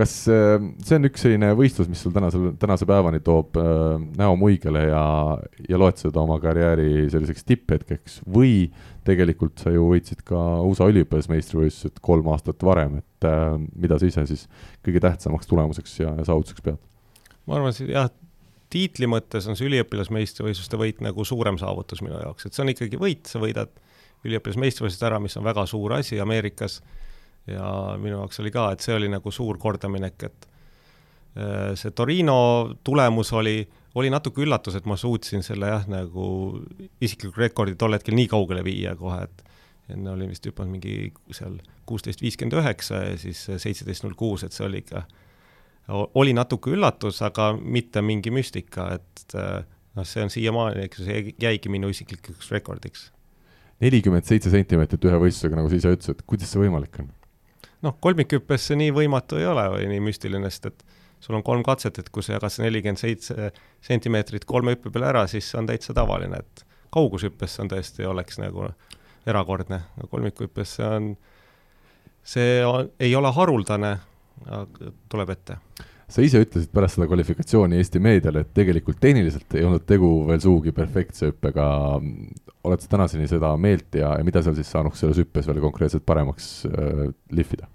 kas äh, see on üks selline võistlus, mis sul tänasel, tänase päevani toob äh, näo muigele ja, ja loed seda oma karjääri selliseks tipphetkeks? Või tegelikult sa ju võitsid ka USA üliõpilasmeistrivõistlused kolm aastat varem, et äh, mida sa ise siis kõige tähtsamaks tulemuseks ja, ja saavutuseks pead? ma arvan, jah, tiitli mõttes on see üliõpilasmeistrivõistluste võit nagu suurem saavutus minu jaoks, et see on ikkagi võit, sa võidad üliõpilasmeistrivõistlused ära, mis on väga suur asi Ameerikas ja minu jaoks oli ka, et see oli nagu suur kordaminek, et äh, see Torino tulemus oli, oli natuke üllatus, et ma suutsin selle jah, nagu isikliku rekordi tol hetkel nii kaugele viia kohe, et enne oli vist hüpanud mingi seal kuusteist viiskümmend üheksa ja siis seitseteist null kuus, et see oli ikka, oli natuke üllatus, aga mitte mingi müstika, et äh, noh, see on siiamaani, eks ju, see jäigi minu isiklikuks rekordiks. nelikümmend seitse sentimeetrit ühe võistlusega, nagu sa ise ütlesid, kuidas see võimalik on? Noh, kolmikhüppes see nii võimatu ei ole või nii müstiline, sest et sul on kolm katset, et kui sa jagad see nelikümmend seitse sentimeetrit kolme hüppe peale ära, siis see on täitsa tavaline, et kaugushüppes see on tõesti, oleks nagu erakordne, kolmikhüppes see on, see on, ei ole haruldane, tuleb ette sa ise ütlesid pärast seda kvalifikatsiooni Eesti meediale, et tegelikult tehniliselt ei olnud tegu veel sugugi perfektse hüppega. oled sa tänaseni seda meelt ja, ja mida seal siis saanuks selles hüppes veel konkreetselt paremaks äh, lihvida?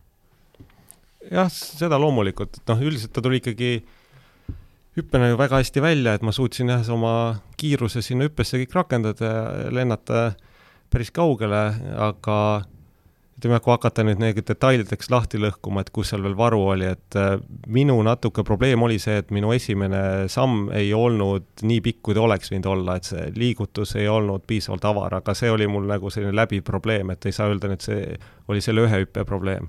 jah, seda loomulikult, et noh, üldiselt ta tuli ikkagi hüppena ju väga hästi välja, et ma suutsin jah, oma kiiruse sinna hüppesse kõik rakendada ja lennata päris kaugele, aga ütleme, kui hakata nüüd neid detailideks lahti lõhkuma, et kus seal veel varu oli, et äh, minu natuke probleem oli see, et minu esimene samm ei olnud nii pikk, kui ta oleks võinud olla, et see liigutus ei olnud piisavalt avar, aga see oli mul nagu selline läbiv probleem, et ei saa öelda, et see oli selle ühe hüppe probleem.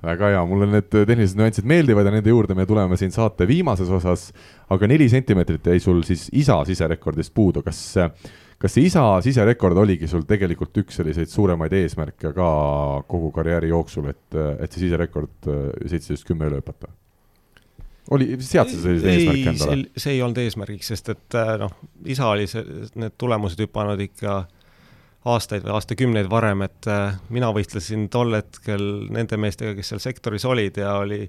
Väga hea, mulle need tehnilised nüansid meeldivad ja nende juurde me tuleme siin saate viimases osas, aga neli sentimeetrit jäi sul siis isa siserekordist puudu, kas kas see isa siserekord oligi sul tegelikult üks selliseid suuremaid eesmärke ka kogu karjääri jooksul, et, et see siserekord seitseteist kümme üle hüpata? oli, sead sa sellise eesmärgi endale? see ei olnud eesmärgiks, sest et äh, noh, isa oli see, need tulemused hüpanud ikka aastaid või aastakümneid varem, et äh, mina võistlesin tol hetkel nende meestega, kes seal sektoris olid ja oli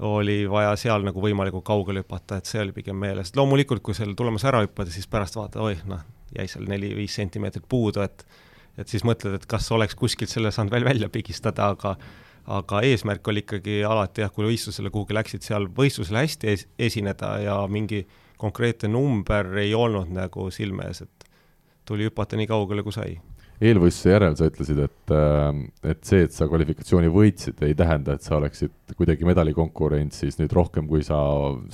oli vaja seal nagu võimalikult kaugele hüpata, et see oli pigem meeles. loomulikult, kui selle tulemuse ära hüppad, siis pärast vaatad, oih, noh, jäi seal neli-viis sentimeetrit puudu, et et siis mõtled, et kas oleks kuskilt selle saanud veel välja pigistada, aga aga eesmärk oli ikkagi alati jah, kui võistlusele kuhugi läksid, seal võistlusel hästi es esineda ja mingi konkreetne number ei olnud nagu silme ees, et tuli hüpata nii kaugele, kui sai eelvõistluse järel sa ütlesid, et, äh, et see, et sa kvalifikatsiooni võitsid, ei tähenda, et sa oleksid kuidagi medalikonkurentsis nüüd rohkem, kui sa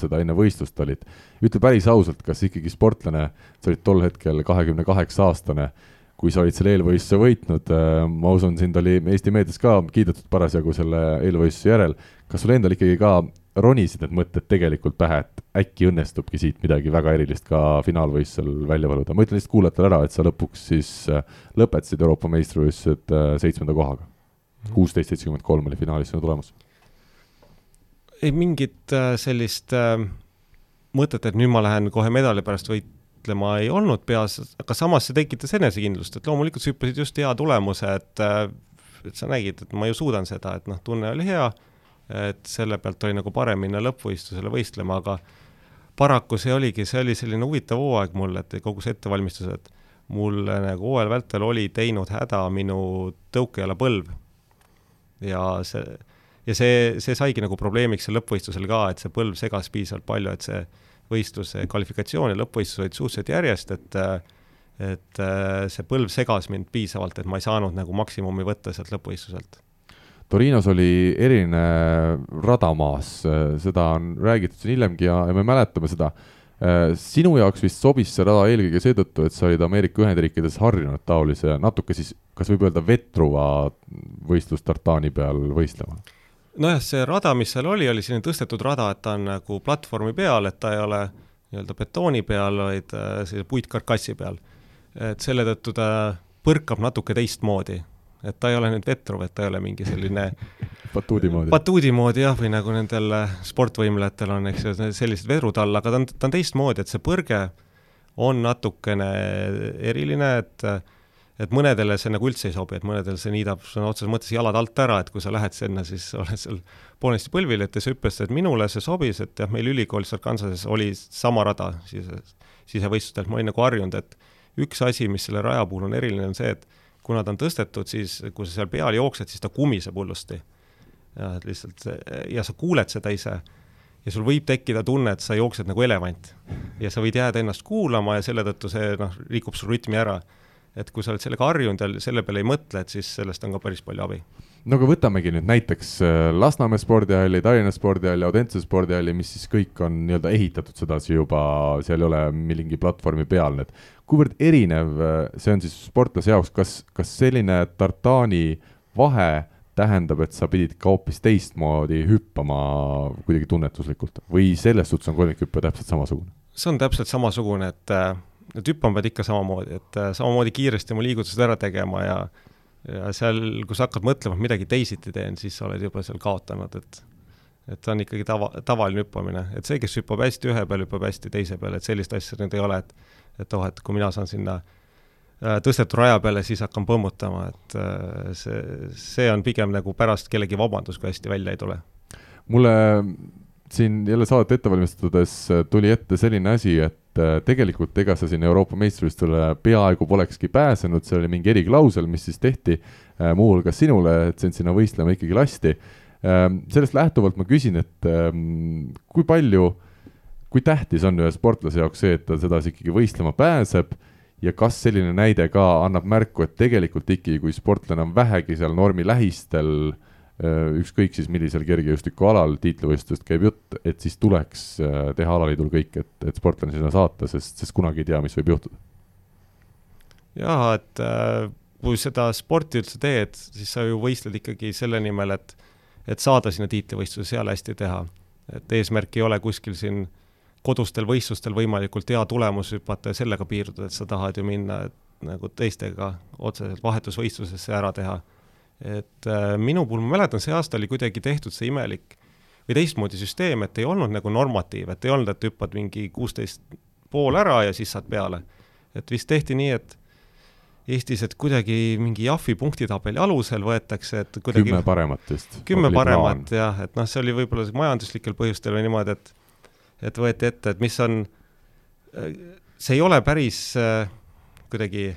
seda enne võistlust olid. ütle päris ausalt, kas ikkagi sportlane, sa olid tol hetkel kahekümne kaheksa aastane, kui sa olid selle eelvõistluse võitnud, ma usun, sind oli Eesti meedias ka kiidetud parasjagu selle eelvõistluse järel. kas sul endal ikkagi ka ronisid need mõtted tegelikult pähe, et äkki õnnestubki siit midagi väga erilist ka finaalvõistlusel välja valuda, ma ütlen lihtsalt kuulajatele ära, et sa lõpuks siis lõpetasid Euroopa meistrivõistlused seitsmenda kohaga. Kuusteist, seitsekümmend kolm oli finaalis sinu tulemus. ei mingit sellist äh, mõtet, et nüüd ma lähen kohe medali pärast võitlema, ei olnud peas, aga samas see tekitas enesekindlust, et loomulikult sa hüppasid just hea tulemuse, et et sa nägid, et ma ju suudan seda, et noh, tunne oli hea, et selle pealt oli nagu parem minna lõppvõistlusele võistlema, aga paraku see oligi, see oli selline huvitav hooaeg mul, et kogu see ettevalmistus, et mul nagu hooajal vältel oli teinud häda minu tõukejala põlv. ja see, ja see, see saigi nagu probleemiks seal lõppvõistlusel ka, et see põlv segas piisavalt palju, et see võistluse kvalifikatsioon ja lõppvõistlus olid suhteliselt järjest, et et see põlv segas mind piisavalt, et ma ei saanud nagu maksimumi võtta sealt lõppvõistluselt. Torinos oli eriline rada maas, seda on räägitud siin hillemgi ja, ja me mäletame seda. sinu jaoks vist sobis see rada eelkõige seetõttu, et sa olid Ameerika Ühendriikides harjunud taolise natuke siis, kas võib öelda vetruva võistlustartaani peal võistlema nojah, see rada, mis seal oli, oli selline tõstetud rada, et ta on nagu platvormi peal, et ta ei ole nii-öelda betooni peal, vaid äh, sellise puitkarkassi peal. et selle tõttu ta põrkab natuke teistmoodi, et ta ei ole nüüd vetruv, et ta ei ole mingi selline batuudi moodi. batuudi moodi jah, või nagu nendel sportvõimlejatel on, eks ju, sellised vedrud all, aga ta on, ta on teistmoodi, et see põrge on natukene eriline, et et mõnedele see nagu üldse ei sobi, et mõnedel see niidab sõna otseses mõttes jalad alt ära, et kui sa lähed sinna, siis oled seal poolenisti põlvili, et ja sa hüppasid, et minule see sobis, et jah, meil ülikoolis Arkansases oli sama rada sise, sisevõistlustel, ma olin nagu harjunud, et üks asi, mis selle raja puhul on eriline, on see, et kuna ta on tõstetud, siis kui sa seal peal jooksed, siis ta kumiseb hullusti. ja et lihtsalt see, ja sa kuuled seda ise ja sul võib tekkida tunne, et sa jooksed nagu elevant. ja sa võid jääda ennast kuulama ja selle tõttu see noh, rikub sul rütmi ära et kui sa oled sellega harjunud ja selle peale ei mõtle, et siis sellest on ka päris palju abi. no aga võtamegi nüüd näiteks äh, Lasnamäe spordihalli, Tallinna spordihalli, Audentse spordihalli, mis siis kõik on nii-öelda ehitatud sedasi juba, seal ei ole mingi platvormi peal need. kuivõrd erinev äh, see on siis sportlase jaoks, kas, kas selline tartaani vahe tähendab, et sa pidid ka hoopis teistmoodi hüppama kuidagi tunnetuslikult või selles suhtes on kolmikhüpe täpselt samasugune? see on täpselt samasugune, et need hüppama pead ikka samamoodi, et äh, samamoodi kiiresti oma liigutused ära tegema ja ja seal, kui sa hakkad mõtlema, et midagi teisiti teen, siis sa oled juba seal kaotanud, et et ta on ikkagi tava, tavaline hüppamine, et see, kes hüppab hästi ühe peal, hüppab hästi teise peal, et sellist asja nüüd ei ole, et et oh, et kui mina saan sinna äh, tõstetud raja peale, siis hakkan põmmutama, et äh, see, see on pigem nagu pärast kellegi vabandus, kui hästi välja ei tule. mulle siin jälle saadet ette valmistades tuli ette selline asi, et et äh, tegelikult ega sa sinna Euroopa meistrivõistlusele peaaegu polekski pääsenud, see oli mingi eriklausel, mis siis tehti äh, muuhulgas sinule, et sind sinna võistlema ikkagi lasti. Ähm, sellest lähtuvalt ma küsin, et ähm, kui palju, kui tähtis on ühe sportlase jaoks see, et ta sedasi ikkagi võistlema pääseb ja kas selline näide ka annab märku, et tegelikult ikkagi, kui sportlane on vähegi seal normi lähistel äh, Äh, ükskõik siis millisel kergejõustikualal tiitlivõistlustest käib jutt, et siis tuleks äh, teha alaliidul kõik, et, et sportlane sinna saata, sest, sest kunagi ei tea, mis võib juhtuda. jaa, et äh, kui seda sporti üldse teed, siis sa ju võistled ikkagi selle nimel, et, et saada sinna tiitlivõistluse, seal hästi teha. et eesmärk ei ole kuskil siin kodustel võistlustel võimalikult hea tulemus hüpata ja sellega piirduda, et sa tahad ju minna nagu teistega otseselt vahetusvõistlusesse ära teha et äh, minu puhul, ma mäletan, see aasta oli kuidagi tehtud see imelik või teistmoodi süsteem, et ei olnud nagu normatiiv, et ei olnud, et hüppad mingi kuusteist pool ära ja siis saad peale. et vist tehti nii, et Eestis, et kuidagi mingi Jahvi punktitabeli alusel võetakse, et kuidagi kümme paremat vist. kümme paremat jah, et noh, see oli võib-olla majanduslikel põhjustel või niimoodi, et et võeti ette, et mis on, see ei ole päris äh, kuidagi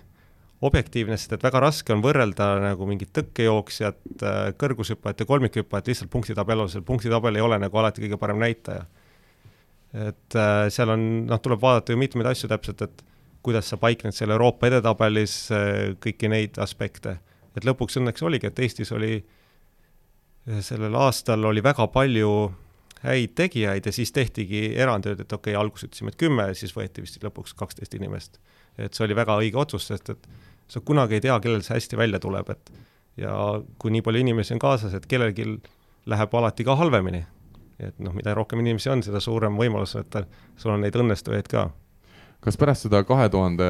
objektiivne, sest et väga raske on võrrelda nagu mingit tõkkejooksjat, äh, kõrgushüppajat ja kolmikhüppajat lihtsalt punktitabeli alusel, punktitabel ei ole nagu alati kõige parem näitaja. et äh, seal on, noh, tuleb vaadata ju mitmeid asju täpselt, et kuidas sa paikned seal Euroopa edetabelis äh,, kõiki neid aspekte. et lõpuks õnneks oligi, et Eestis oli sellel aastal oli väga palju häid tegijaid ja siis tehtigi erandid, et okei okay,, alguses ütlesime, et kümme, siis võeti vist lõpuks kaksteist inimest. et see oli väga õige otsus, sest et sa kunagi ei tea, kellel see hästi välja tuleb, et ja kui nii palju inimesi on kaasas, et kellelgi läheb alati ka halvemini. et noh, mida rohkem inimesi on, seda suurem võimalus, et sul on neid õnnestujaid ka kas pärast seda kahe tuhande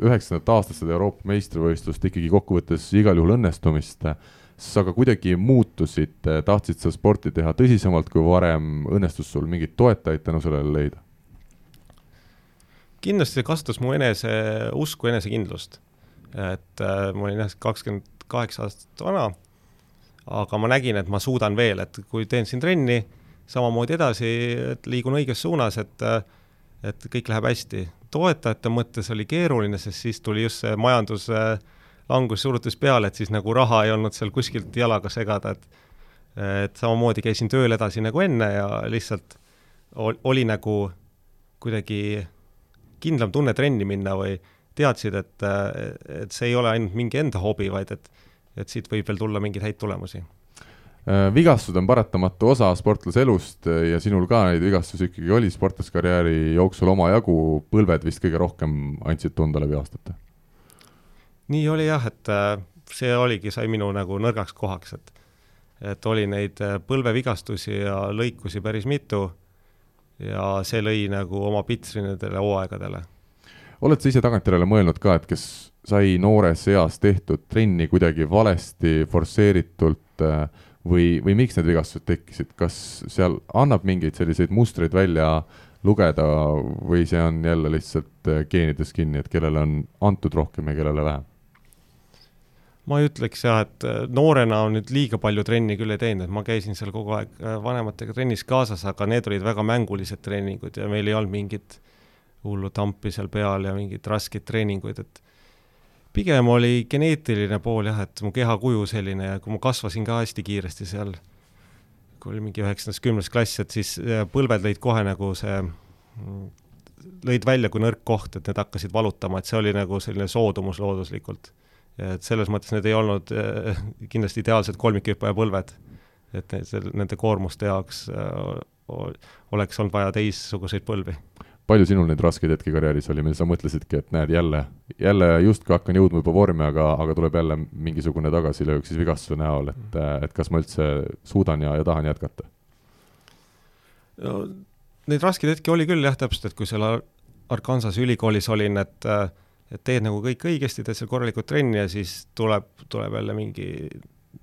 üheksandat aastat, seda Euroopa meistrivõistlust ikkagi kokkuvõttes igal juhul õnnestumist, sa ka kuidagi muutusid, tahtsid seda sporti teha tõsisemalt kui varem, õnnestus sul mingeid toetajaid tänu sellele leida? kindlasti see kasvatas mu enese usku, enesekindlust. Et äh, ma olin jah, kakskümmend kaheksa aastat vana, aga ma nägin, et ma suudan veel, et kui teen siin trenni, samamoodi edasi, et liigun õiges suunas, et äh, et kõik läheb hästi. toetajate mõttes oli keeruline, sest siis tuli just see majanduslangus surutas peale, et siis nagu raha ei olnud seal kuskilt jalaga segada, et et samamoodi käisin tööl edasi nagu enne ja lihtsalt oli nagu kuidagi kindlam tunne trenni minna või teadsid, et, et see ei ole ainult mingi enda hobi, vaid et, et siit võib veel tulla mingeid häid tulemusi Äh, vigastused on paratamatu osa sportlase elust äh, ja sinul ka neid vigastusi ikkagi oli sportlaskarjääri jooksul omajagu, põlved vist kõige rohkem andsid tunda läbi aastate? nii oli jah, et äh, see oligi, sai minu nagu nõrgaks kohaks, et et oli neid põlvevigastusi ja lõikusi päris mitu ja see lõi nagu oma pitsi nendele hooaegadele. Oled sa ise tagantjärele mõelnud ka, et kes sai noores eas tehtud trenni kuidagi valesti, forsseeritult äh, või, või miks need vigastused tekkisid, kas seal annab mingeid selliseid mustreid välja lugeda või see on jälle lihtsalt äh, geenides kinni, et kellele on antud rohkem ja kellele vähem? ma ei ütleks jah, et äh, noorena nüüd liiga palju trenni küll ei teinud, et ma käisin seal kogu aeg äh, vanematega trennis kaasas, aga need olid väga mängulised treeningud ja meil ei olnud mingit hullu tampi seal peal ja mingeid raskeid treeninguid, et pigem oli geneetiline pool jah, et mu kehakuju selline ja kui ma kasvasin ka hästi kiiresti seal, kui oli mingi üheksandas, kümnes klass, et siis äh, põlved lõid kohe nagu see, lõid välja kui nõrk koht, et need hakkasid valutama, et see oli nagu selline soodumus looduslikult. et selles mõttes need ei olnud äh, kindlasti ideaalsed kolmikhüppaja põlved, et nende koormuste jaoks äh, oleks olnud vaja teistsuguseid põlvi palju sinul neid raskeid hetki karjääris oli, mil sa mõtlesidki, et näed jälle, jälle justkui hakkan jõudma juba vormi, aga, aga tuleb jälle mingisugune tagasilöök siis vigastuse näol, et, et kas ma üldse suudan ja, ja tahan jätkata? no neid raskeid hetki oli küll jah, täpselt, et kui seal Arkansas ülikoolis olin, et et teed nagu kõik õigesti, teed seal korralikult trenni ja siis tuleb, tuleb jälle mingi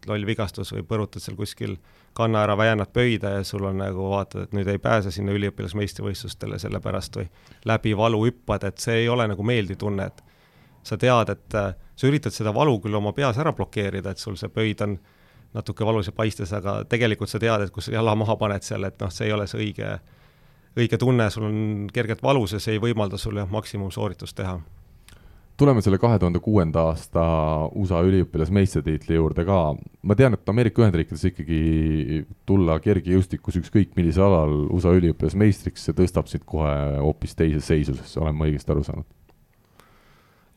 loll vigastus või põrutad seal kuskil kanna ära väänad pöida ja sul on nagu vaatad, et nüüd ei pääse sinna üliõpilasmeistrivõistlustele sellepärast või läbi valu hüppad, et see ei ole nagu meeldiv tunne, et sa tead, et äh, sa üritad seda valu küll oma peas ära blokeerida, et sul see pöid on natuke valus ja paistes, aga tegelikult sa tead, et kui sa jala maha paned seal, et noh, see ei ole see õige, õige tunne, sul on kergelt valus ja see ei võimalda sul jah, maksimumsooritust teha tuleme selle kahe tuhande kuuenda aasta USA üliõpilasmeistritiitli juurde ka. ma tean, et Ameerika Ühendriikides ikkagi tulla kergejõustikus ükskõik millisel alal USA üliõpilasmeistriks, see tõstab sind kohe hoopis teise seisusesse, olen ma õigesti aru saanud?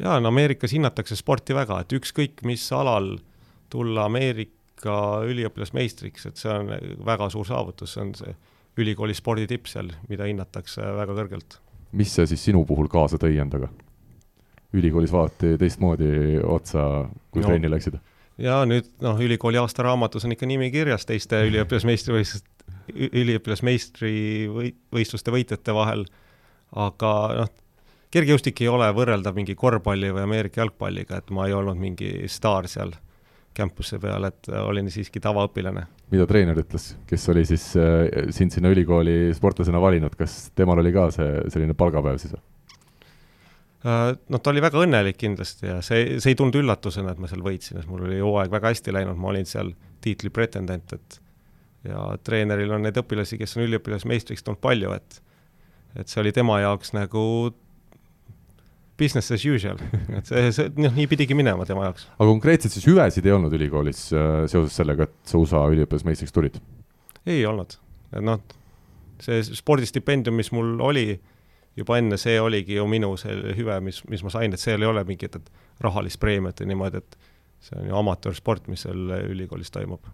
jaa, no Ameerikas hinnatakse sporti väga, et ükskõik mis alal tulla Ameerika üliõpilasmeistriks, et see on väga suur saavutus, see on see ülikooli sporditipp seal, mida hinnatakse väga kõrgelt. mis see siis sinu puhul kaasa tõi endaga? Ülikoolis vaadati teistmoodi otsa, kui no. trenni läksid? ja nüüd noh, ülikooli aastaraamatus on ikka nimi kirjas teiste üliõpilasmeistrivõistluste, üliõpilasmeistri või võistluste võitjate vahel, aga noh, kergejõustik ei ole võrreldav mingi korvpalli või Ameerika jalgpalliga, et ma ei olnud mingi staar seal campus'e peal, et olin siiski tavaõpilane. mida treener ütles, kes oli siis äh, sind sinna ülikooli sportlasena valinud, kas temal oli ka see selline palgapäev siis või? Noh, ta oli väga õnnelik kindlasti ja see, see ei tulnud üllatusena, et ma seal võitsin, sest mul oli hooaeg väga hästi läinud, ma olin seal tiitli pretendent, et ja treeneril on neid õpilasi, kes on üliõpilasmeistriks tulnud palju, et et see oli tema jaoks nagu business as usual, et see, see noh, nii pidigi minema tema jaoks. aga konkreetselt siis hüvesid ei olnud ülikoolis äh, seoses sellega, et sa USA üliõpilasmeistriks tulid? ei olnud, noh, see spordistipendium, mis mul oli, juba enne see oligi ju minu see hüve, mis, mis ma sain, et seal ei ole mingit rahalist preemiat või niimoodi, et see on ju amatöörsport, mis seal ülikoolis toimub.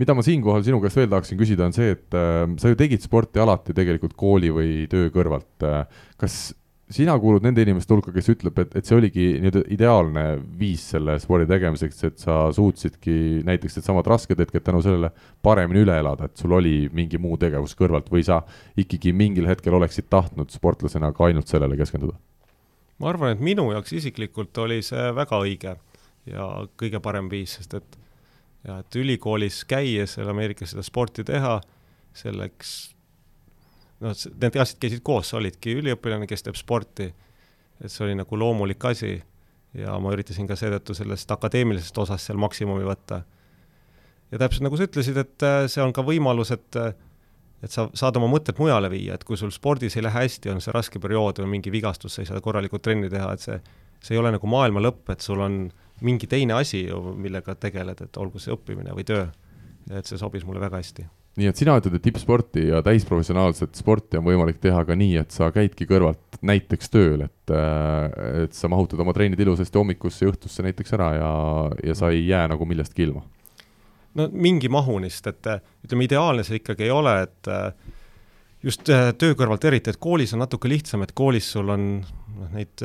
mida ma siinkohal sinu käest veel tahaksin küsida, on see, et äh, sa ju tegid sporti alati tegelikult kooli või töö kõrvalt äh,. kas sina kuulud nende inimeste hulka, kes ütleb, et, et see oligi nii-öelda ideaalne viis selle spordi tegemiseks, et sa suutsidki näiteks needsamad rasked hetked tänu sellele paremini üle elada, et sul oli mingi muu tegevus kõrvalt või sa ikkagi mingil hetkel oleksid tahtnud sportlasena ka ainult sellele keskenduda? ma arvan, et minu jaoks isiklikult oli see väga õige ja kõige parem viis, sest et ja et ülikoolis käies seal Ameerikas seda sporti teha, selleks noh, need asjad käisid koos, sa olidki üliõpilane, kes teeb sporti, et see oli nagu loomulik asi ja ma üritasin ka seetõttu sellest akadeemilisest osast seal maksimumi võtta. ja täpselt nagu sa ütlesid, et äh, see on ka võimalus, et äh, et sa saad oma mõtted mujale viia, et kui sul spordis ei lähe hästi, on see raske periood või mingi vigastus, sa ei saa korralikult trenni teha, et see, see ei ole nagu maailma lõpp, et sul on mingi teine asi ju, millega tegeled, et olgu see õppimine või töö. et see sobis mulle väga hästi nii et sina ütled, et tippsporti ja täisprofessionaalset sporti on võimalik teha ka nii, et sa käidki kõrvalt näiteks tööl, et, äh, et sa mahutad oma trennid ilusasti hommikusse ja õhtusse näiteks ära ja, ja sa ei jää nagu millestki ilma? no mingi mahunist, et ütleme, ideaalne see ikkagi ei ole, et äh, just äh, töö kõrvalt eriti, et koolis on natuke lihtsam, et koolis sul on noh, neid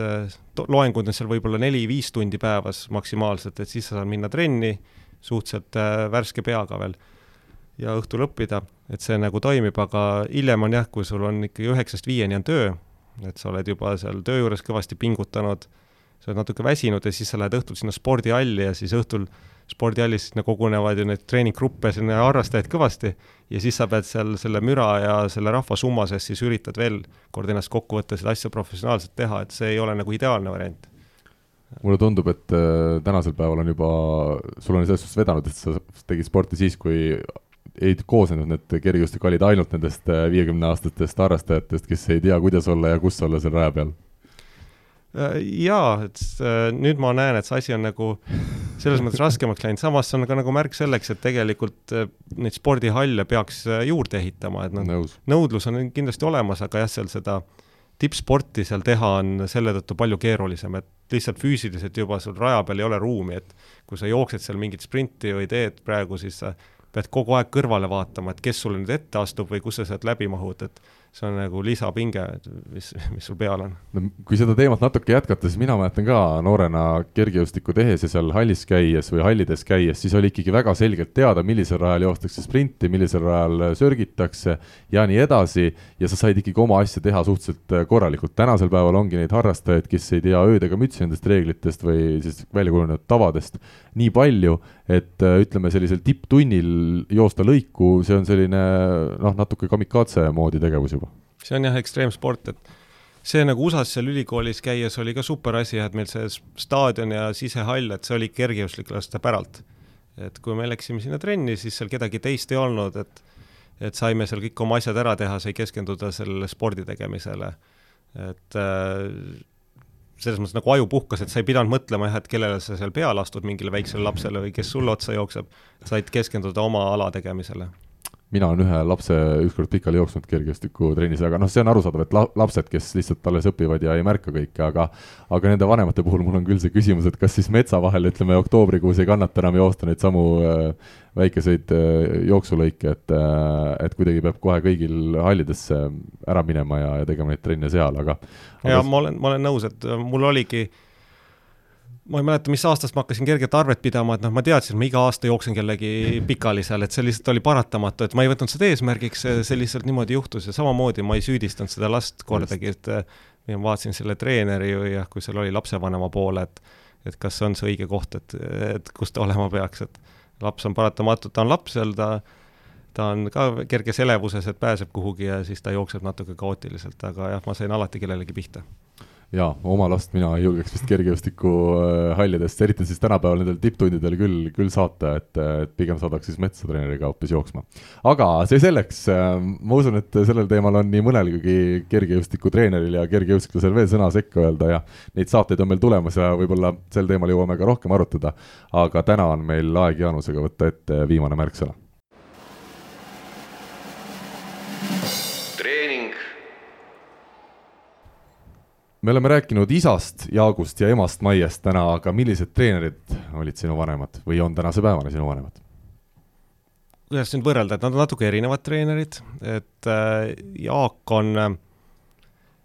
loenguid on seal võib-olla neli-viis tundi päevas maksimaalselt, et siis sa saad minna trenni suhteliselt värske peaga veel ja õhtul õppida, et see nagu toimib, aga hiljem on jah, kui sul on ikkagi üheksast viieni on töö, et sa oled juba seal töö juures kõvasti pingutanud, sa oled natuke väsinud ja siis sa lähed õhtul sinna spordihalli ja siis õhtul spordihallis sinna kogunevad ju neid treeninggruppe, sinna harrastajaid kõvasti ja siis sa pead seal selle müra ja selle rahva summa sees siis üritad veel kord ennast kokku võtta, seda asja professionaalselt teha, et see ei ole nagu ideaalne variant. Mulle tundub, et äh, tänasel päeval on juba, sul on selles suhtes vedanud, et sa tegid sporti siis, kui ei koosnenud need kergejõustikallid ainult nendest äh, viiekümneaastastest harrastajatest, kes ei tea, kuidas olla ja kus olla seal raja peal? Äh, jaa, et äh, nüüd ma näen, et see asi on nagu selles mõttes raskemaks läinud, samas see on ka nagu märk selleks, et tegelikult neid spordihalle peaks juurde ehitama, et noh, nõudlus on kindlasti olemas, aga jah, seal seda tippsporti seal teha on selle tõttu palju keerulisem, et lihtsalt füüsiliselt juba sul raja peal ei ole ruumi, et kui sa jooksed seal mingit sprinti või teed praegu, siis sa pead kogu aeg kõrvale vaatama, et kes sulle nüüd ette astub või kus sa sealt läbi mahud, et see on nagu lisapinge, mis, mis sul peal on. no kui seda teemat natuke jätkata, siis mina mäletan ka noorena kergejõustikku tehes ja seal hallis käies või hallides käies, siis oli ikkagi väga selgelt teada, millisel rajal joostakse sprinti, millisel rajal sörgitakse ja nii edasi. ja sa said ikkagi oma asja teha suhteliselt korralikult. tänasel päeval ongi neid harrastajaid, kes ei tea ööd ega mütsi nendest reeglitest või siis välja kujunenud tavadest nii palju, et ütleme, sellisel tipptunnil joosta lõiku, see on selline noh, natuke kamikaatse moodi tegevus juba see on jah, ekstreemsport, et see nagu USA-s seal ülikoolis käies oli ka super asi, et meil see staadion ja sisehall, et see oli kergejõustiklaste päralt. et kui me läksime sinna trenni, siis seal kedagi teist ei olnud, et et saime seal kõik oma asjad ära teha, sai keskenduda sellele spordi tegemisele. et äh, selles mõttes nagu aju puhkas, et sa ei pidanud mõtlema jah, et kellele sa seal peale astud mingile väiksele lapsele või kes sulle otsa jookseb, said keskenduda oma ala tegemisele mina olen ühe lapse ükskord pikali jooksnud kergejõustikutrennis, aga noh, see on arusaadav, et la-, lapsed, kes lihtsalt alles õpivad ja ei märka kõike, aga aga nende vanemate puhul mul on küll see küsimus, et kas siis metsa vahel, ütleme, oktoobrikuus ei kannata enam joosta neid samu äh, väikeseid äh, jooksulõike, et äh, et kuidagi peab kohe kõigil hallidesse ära minema ja, ja tegema neid trenne seal, aga, aga ja ma olen, ma olen nõus, et mul oligi äh, ma ei mäleta, mis aastast ma hakkasin kergelt arvet pidama, et noh, ma teadsin, et ma iga aasta jooksen kellegi pikali seal, et see lihtsalt oli paratamatu, et ma ei võtnud seda eesmärgiks, see lihtsalt niimoodi juhtus ja samamoodi ma ei süüdistanud seda last kordagi, et ja ma vaatasin selle treeneri ju jah, kui seal oli lapsevanema poole, et et kas see on see õige koht, et, et kus ta olema peaks, et laps on paratamatult, ta on laps seal, ta ta on ka kerges elevuses, et pääseb kuhugi ja siis ta jookseb natuke kaootiliselt, aga jah, ma sain alati kellelegi pihta jaa, oma last mina ei julgeks vist kergejõustikuhallidest, eriti siis tänapäeval nendel tipptundidel küll, küll saata, et, et pigem saadaks siis metsatreeneriga hoopis jooksma. aga see selleks, ma usun, et sellel teemal on nii mõnelgi kergejõustikutreeneril ja kergejõustiklasel veel sõna sekka öelda ja neid saateid on meil tulemas ja võib-olla sel teemal jõuame ka rohkem arutada. aga täna on meil aeg Jaanusega võtta ette viimane märksõna me oleme rääkinud isast Jaagust ja emast Maiest täna, aga millised treenerid olid sinu vanemad või on tänase päevani sinu vanemad? kuidas nüüd võrrelda, et nad on natuke erinevad treenerid, et äh, Jaak on äh,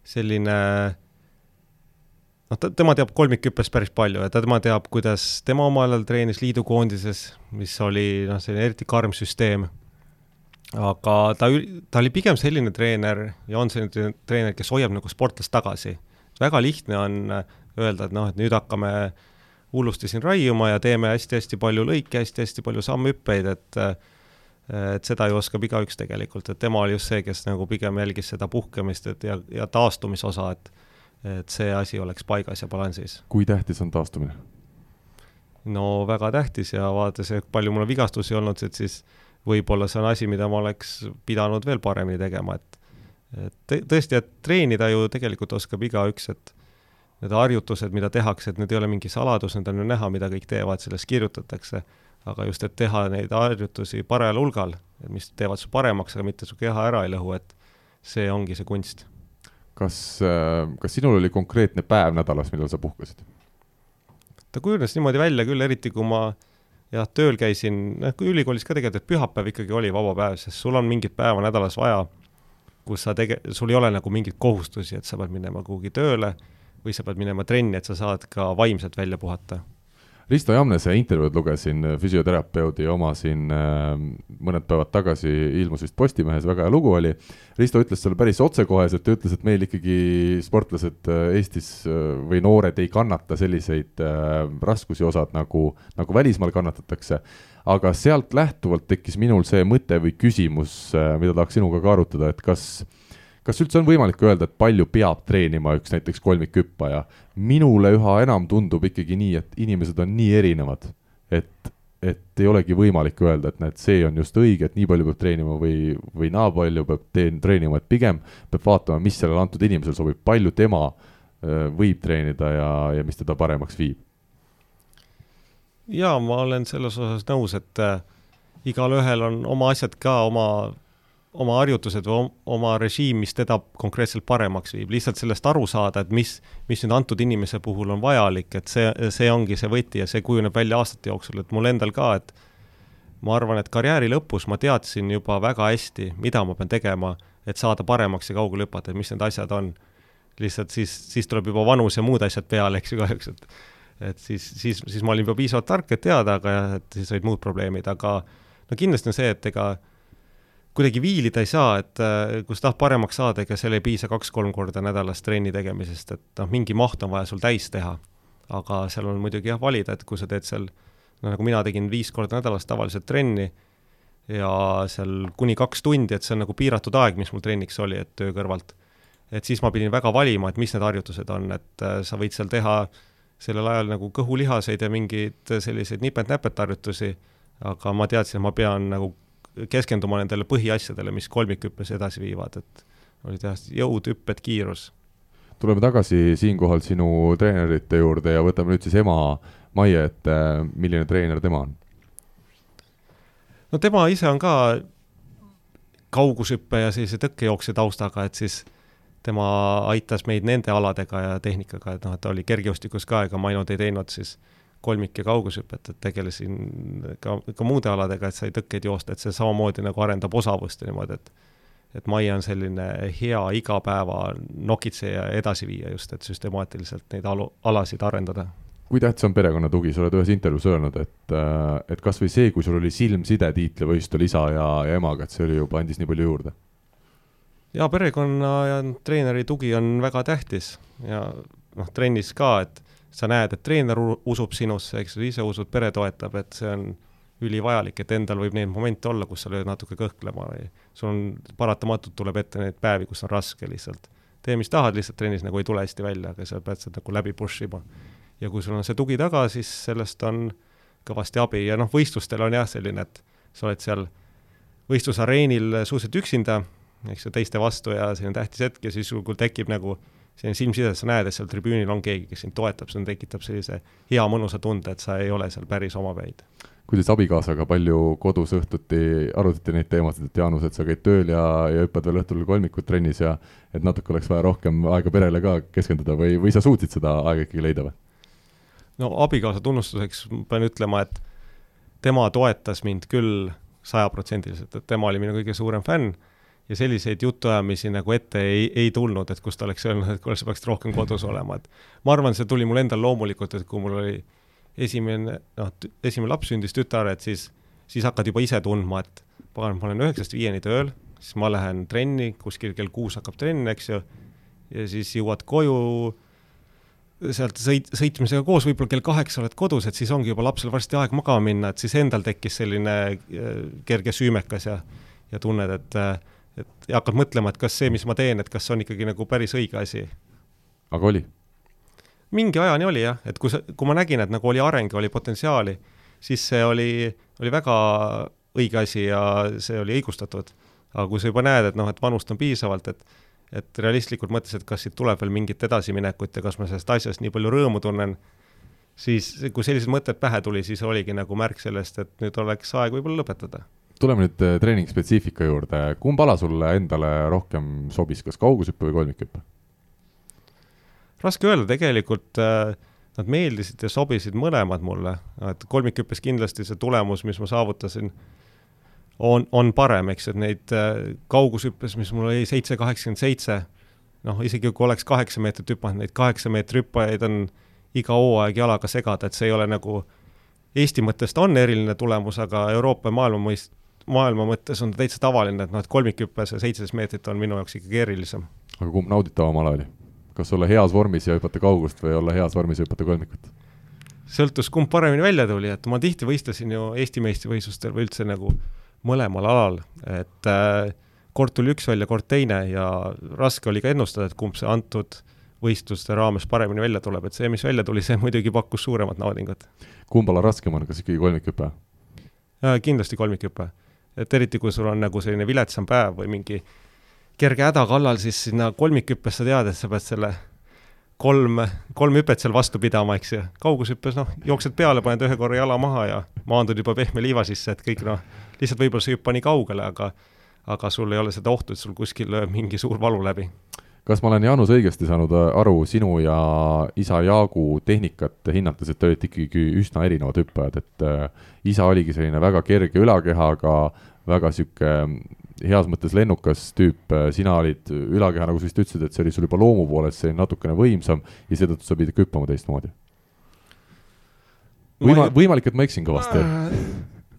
selline noh, ta, tema teab kolmikhüppest päris palju ja tema teab, kuidas tema omal ajal treenis liidukoondises, mis oli noh, selline eriti karm süsteem. aga ta, ta oli pigem selline treener ja on selline treener, kes hoiab nagu sportlast tagasi. Väga lihtne on öelda, et noh, et nüüd hakkame hullusti siin raiuma ja teeme hästi-hästi palju lõike hästi,, hästi-hästi palju sammhüppeid, et et seda ju oskab igaüks tegelikult, et tema oli just see, kes nagu pigem jälgis seda puhkemist, et ja, ja taastumisosa, et et see asi oleks paigas ja balansis. kui tähtis on taastumine? no väga tähtis ja vaadates, palju mul on vigastusi olnud, et siis võib-olla see on asi, mida ma oleks pidanud veel paremini tegema, et et tõesti, et treenida ju tegelikult oskab igaüks, et need harjutused, mida tehakse, et need ei ole mingi saladus, need on ju näha, mida kõik teevad, sellest kirjutatakse, aga just, et teha neid harjutusi parajal hulgal, mis teevad su paremaks, aga mitte su keha ära ei lõhu, et see ongi see kunst. Kas, äh, kas sinul oli konkreetne päev nädalas, millal sa puhkasid? ta kujunes niimoodi välja küll, eriti kui ma jah, tööl käisin, noh, kui ülikoolis ka tegelikult, et pühapäev ikkagi oli vaba päev, sest sul on mingit päeva nädalas vaja, kus sa tege-, sul ei ole nagu mingeid kohustusi, et sa pead minema kuhugi tööle või sa pead minema trenni, et sa saad ka vaimselt välja puhata Risto Jamnese intervjuud lugesin, äh, füsioterapeudi oma siin äh, mõned päevad tagasi ilmus vist Postimehes, väga hea lugu oli. Risto ütles seal päris otsekoheselt, ta ütles, et meil ikkagi sportlased äh, Eestis või noored ei kannata selliseid raskusi osad nagu, nagu välismaal kannatatakse. aga sealt lähtuvalt tekkis minul see mõte või küsimus, mida tahaks sinuga ka arutada, et kas kas üldse on võimalik öelda, et palju peab treenima üks näiteks kolmikhüppaja? minule üha enam tundub ikkagi nii, et inimesed on nii erinevad, et, et ei olegi võimalik öelda, et näed, see on just õige, et nii palju peab treenima või, või naa palju peab teen, treenima, et pigem peab vaatama, mis sellele antud inimesele sobib, palju tema võib treenida ja, ja mis teda paremaks viib. jaa, ma olen selles osas nõus, et äh, igalühel on oma asjad ka, oma oma harjutused või oma režiim, mis teda konkreetselt paremaks viib, lihtsalt sellest aru saada, et mis, mis nüüd antud inimese puhul on vajalik, et see, see ongi see võti ja see kujuneb välja aastate jooksul, et mul endal ka, et ma arvan, et karjääri lõpus ma teadsin juba väga hästi, mida ma pean tegema, et saada paremaks ja kaugele hüpata, et mis need asjad on. lihtsalt siis, siis tuleb juba vanus ja muud asjad peale, eks ju, kahjuks, et et siis, siis, siis ma olin juba piisavalt tark, et teada, aga jah, et siis olid muud probleemid, aga no kindlasti on see, et ega kuidagi viilida ei saa, et äh, kui sa tahad paremaks saada, ega seal ei piisa kaks-kolm korda nädalas trenni tegemisest, et noh, mingi maht on vaja sul täis teha. aga seal on muidugi jah, valida, et kui sa teed seal, no nagu mina tegin viis korda nädalas tavaliselt trenni ja seal kuni kaks tundi, et see on nagu piiratud aeg, mis mul trenniks oli, et töö kõrvalt. et siis ma pidin väga valima, et mis need harjutused on, et äh, sa võid seal teha sellel ajal nagu kõhulihaseid ja mingeid selliseid nipet-näpet harjutusi, aga ma teadsin, et ma pean nagu keskenduma nendele põhiasjadele, mis kolmikhüppes edasi viivad, et olid jah, jõud, hüpped, kiirus. tuleme tagasi siinkohal sinu treenerite juurde ja võtame nüüd siis ema Maie ette, milline treener tema on? no tema ise on ka kaugushüppe ja sellise tõkkejooksja taustaga, et siis tema aitas meid nende aladega ja tehnikaga, et noh, et ta oli kergejõustikus ka, ega ma ainult ei teinud siis kolmik- ja kaugushüpet, et tegelesin ka, ka muude aladega, et sai tõkkeid joosta, et see samamoodi nagu arendab osavust ja niimoodi, et et Maie on selline hea igapäeva nokitseja ja edasiviija just, et süstemaatiliselt neid alu, alasid arendada. kui tähtis on perekonna tugi, sa oled ühes intervjuus öelnud, et, et kas või see, kui sul oli silmside tiitlivõistlustel isa ja, ja emaga, et see oli juba, andis nii palju juurde? jaa, perekonna ja treeneri tugi on väga tähtis ja noh, trennis ka, et sa näed, et treener usub sinusse, eks ju, ise usud, pere toetab, et see on ülivajalik, et endal võib neid momente olla, kus sa lööd natuke kõhklema või sul on, paratamatult tuleb ette neid päevi, kus on raske lihtsalt. tee, mis tahad, lihtsalt trennis nagu ei tule hästi välja, aga sa pead seda nagu läbi push ima. ja kui sul on see tugi taga, siis sellest on kõvasti abi ja noh, võistlustel on jah, selline, et sa oled seal võistlusareenil suhteliselt üksinda, eks ju, teiste vastu ja selline tähtis hetk ja siis sul tekib nagu selline silmside, sa näed, et seal tribüünil on keegi, kes sind toetab, see tekitab sellise hea mõnusa tunde, et sa ei ole seal päris omapäid. kuidas abikaasaga palju kodus õhtuti arutati neid teemasid, et Jaanus, et sa käid tööl ja, ja hüppad veel õhtul kolmikut trennis ja et natuke oleks vaja rohkem aega perele ka keskenduda või, või sa suutsid seda aega ikkagi leida või? no abikaasa tunnustuseks pean ütlema, et tema toetas mind küll sajaprotsendiliselt, et tema oli minu kõige suurem fänn ja selliseid jutuajamisi nagu ette ei, ei tulnud, et kus ta oleks öelnud, et kuule, sa peaksid rohkem kodus olema, et ma arvan, see tuli mul endal loomulikult, et kui mul oli esimene, noh, esimene laps sündis tütar, et siis, siis hakkad juba ise tundma, et pagan, ma olen üheksast viieni tööl, siis ma lähen trenni, kuskil kell kuus hakkab trenn, eks ju, ja siis jõuad koju, sealt sõit, sõitmisega koos, võib-olla kell kaheksa oled kodus, et siis ongi juba lapsel varsti aeg magama minna, et siis endal tekkis selline äh, kerge süümekas ja, ja tunned, et, äh, ja hakkad mõtlema, et kas see, mis ma teen, et kas see on ikkagi nagu päris õige asi. aga oli? mingi ajani oli jah, et kui sa, kui ma nägin, et nagu oli arengu, oli potentsiaali, siis see oli, oli väga õige asi ja see oli õigustatud. aga kui sa juba näed, et noh, et vanust on piisavalt, et et realistlikult mõttes, et kas siit tuleb veel mingit edasiminekut ja kas ma sellest asjast nii palju rõõmu tunnen, siis kui sellised mõtted pähe tuli, siis oligi nagu märk sellest, et nüüd oleks aeg võib-olla lõpetada. Tuleme nüüd äh, treeningspetsiifika juurde, kumb ala sulle endale rohkem sobis, kas kaugushüpe või kolmikhüpe? raske öelda, tegelikult äh, nad meeldisid ja sobisid mõlemad mulle, et kolmikhüppes kindlasti see tulemus, mis ma saavutasin on, on parem, eks, et neid äh, kaugushüppes, mis mul oli seitse kaheksakümmend seitse, noh, isegi kui oleks kaheksa meetrit hüpanud, neid kaheksa meetri hüppajaid on iga hooaeg jalaga segada, et see ei ole nagu, Eesti mõttes ta on eriline tulemus, aga Euroopa ja maailma mõist-, maailma mõttes on ta täitsa tavaline, et noh, et kolmikhüppes ja seitseteist meetrit on minu jaoks ikkagi erilisem. aga kumb nauditavam ala oli? kas olla heas vormis ja hüpata kaugust või olla heas vormis ja hüpata kolmikut? sõltus, kumb paremini välja tuli, et ma tihti võistlesin ju Eesti meistrivõistlustel või üldse nagu mõlemal alal, et äh, kord tuli üks välja, kord teine ja raske oli ka ennustada, et kumb see antud võistluste raames paremini välja tuleb, et see, mis välja tuli, see muidugi pakkus suuremat naudingut. kumb ala raskem on, kas ikkagi kolmikhüpe äh,? kindlasti kolmikhüpe. Et eriti, kui sul on nagu selline viletsam päev või mingi kerge häda kallal, siis sinna kolmikhüppes sa tead, et sa pead selle kolm, kolm hüpet seal vastu pidama, eks ju. kaugushüppes noh, jooksed peale, paned ühe korra jala maha ja maandud juba pehme liiva sisse, et kõik noh, lihtsalt võib-olla sa ei hüppa nii kaugele, aga aga sul ei ole seda ohtu, et sul kuskil lööb mingi suur valu läbi. Kas ma olen, Jaanus, õigesti saanud äh, aru sinu ja isa Jaagu tehnikat hinnates, et te olite ikkagi üsna erinevad hüppajad, et äh, isa oligi selline väga kerge ülakehaga, väga niisugune heas mõttes lennukas tüüp, sina olid ülakeha, nagu sa vist ütlesid, et see oli sul juba loomu poolest selline natukene võimsam ja seetõttu sa pidid hüppama teistmoodi. Võima-, võimalik, et ma eksin kõvasti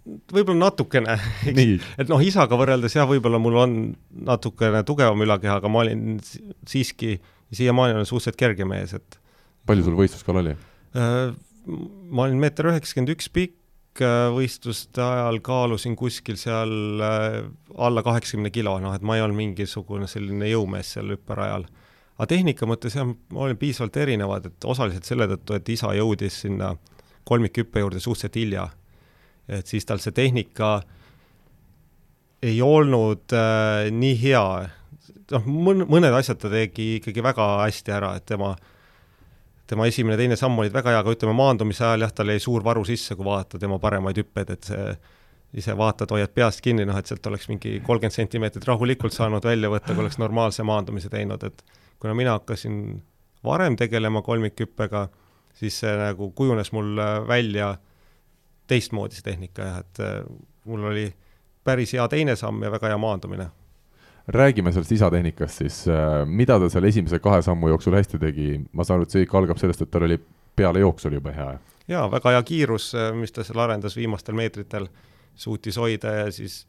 võib-olla natukene, et noh, isaga võrreldes jah, võib-olla mul on natukene tugevam ülakeha, aga ma olin siiski, siiamaani olen suhteliselt kerge mees, et palju sul võistluskaal oli? Äh, ma olin meeter üheksakümmend üks pikk, võistluste ajal kaalusin kuskil seal äh, alla kaheksakümne kilo, noh et ma ei olnud mingisugune selline jõumees seal hüpperajal. aga tehnika mõttes jah, ma olin piisavalt erinevad, et osaliselt selle tõttu, et isa jõudis sinna kolmikhüppe juurde suhteliselt hilja. Et siis tal see tehnika ei olnud äh, nii hea, noh, mõned asjad ta tegi ikkagi väga hästi ära, et tema äh, tema esimene-teine samm olid väga hea, aga ütleme, maandumise ajal jah, tal jäi suur varu sisse, kui vaadata tema paremaid hüppeid, et see ise vaatad, hoiad peast kinni, noh et sealt oleks mingi kolmkümmend sentimeetrit rahulikult saanud välja võtta, kui oleks normaalse maandumise teinud, et kuna mina hakkasin varem tegelema kolmikhüppega, siis see nagu kujunes mul välja teistmoodi see tehnika jah, et äh, mul oli päris hea teine samm ja väga hea maandumine räägime sellest isatehnikast siis, äh, mida ta seal esimese kahe sammu jooksul hästi tegi, ma saan aru, et see ikka algab sellest, et tal oli peale jooksu oli juba hea? jaa, väga hea kiirus, äh, mis ta seal arendas viimastel meetritel, suutis hoida ja siis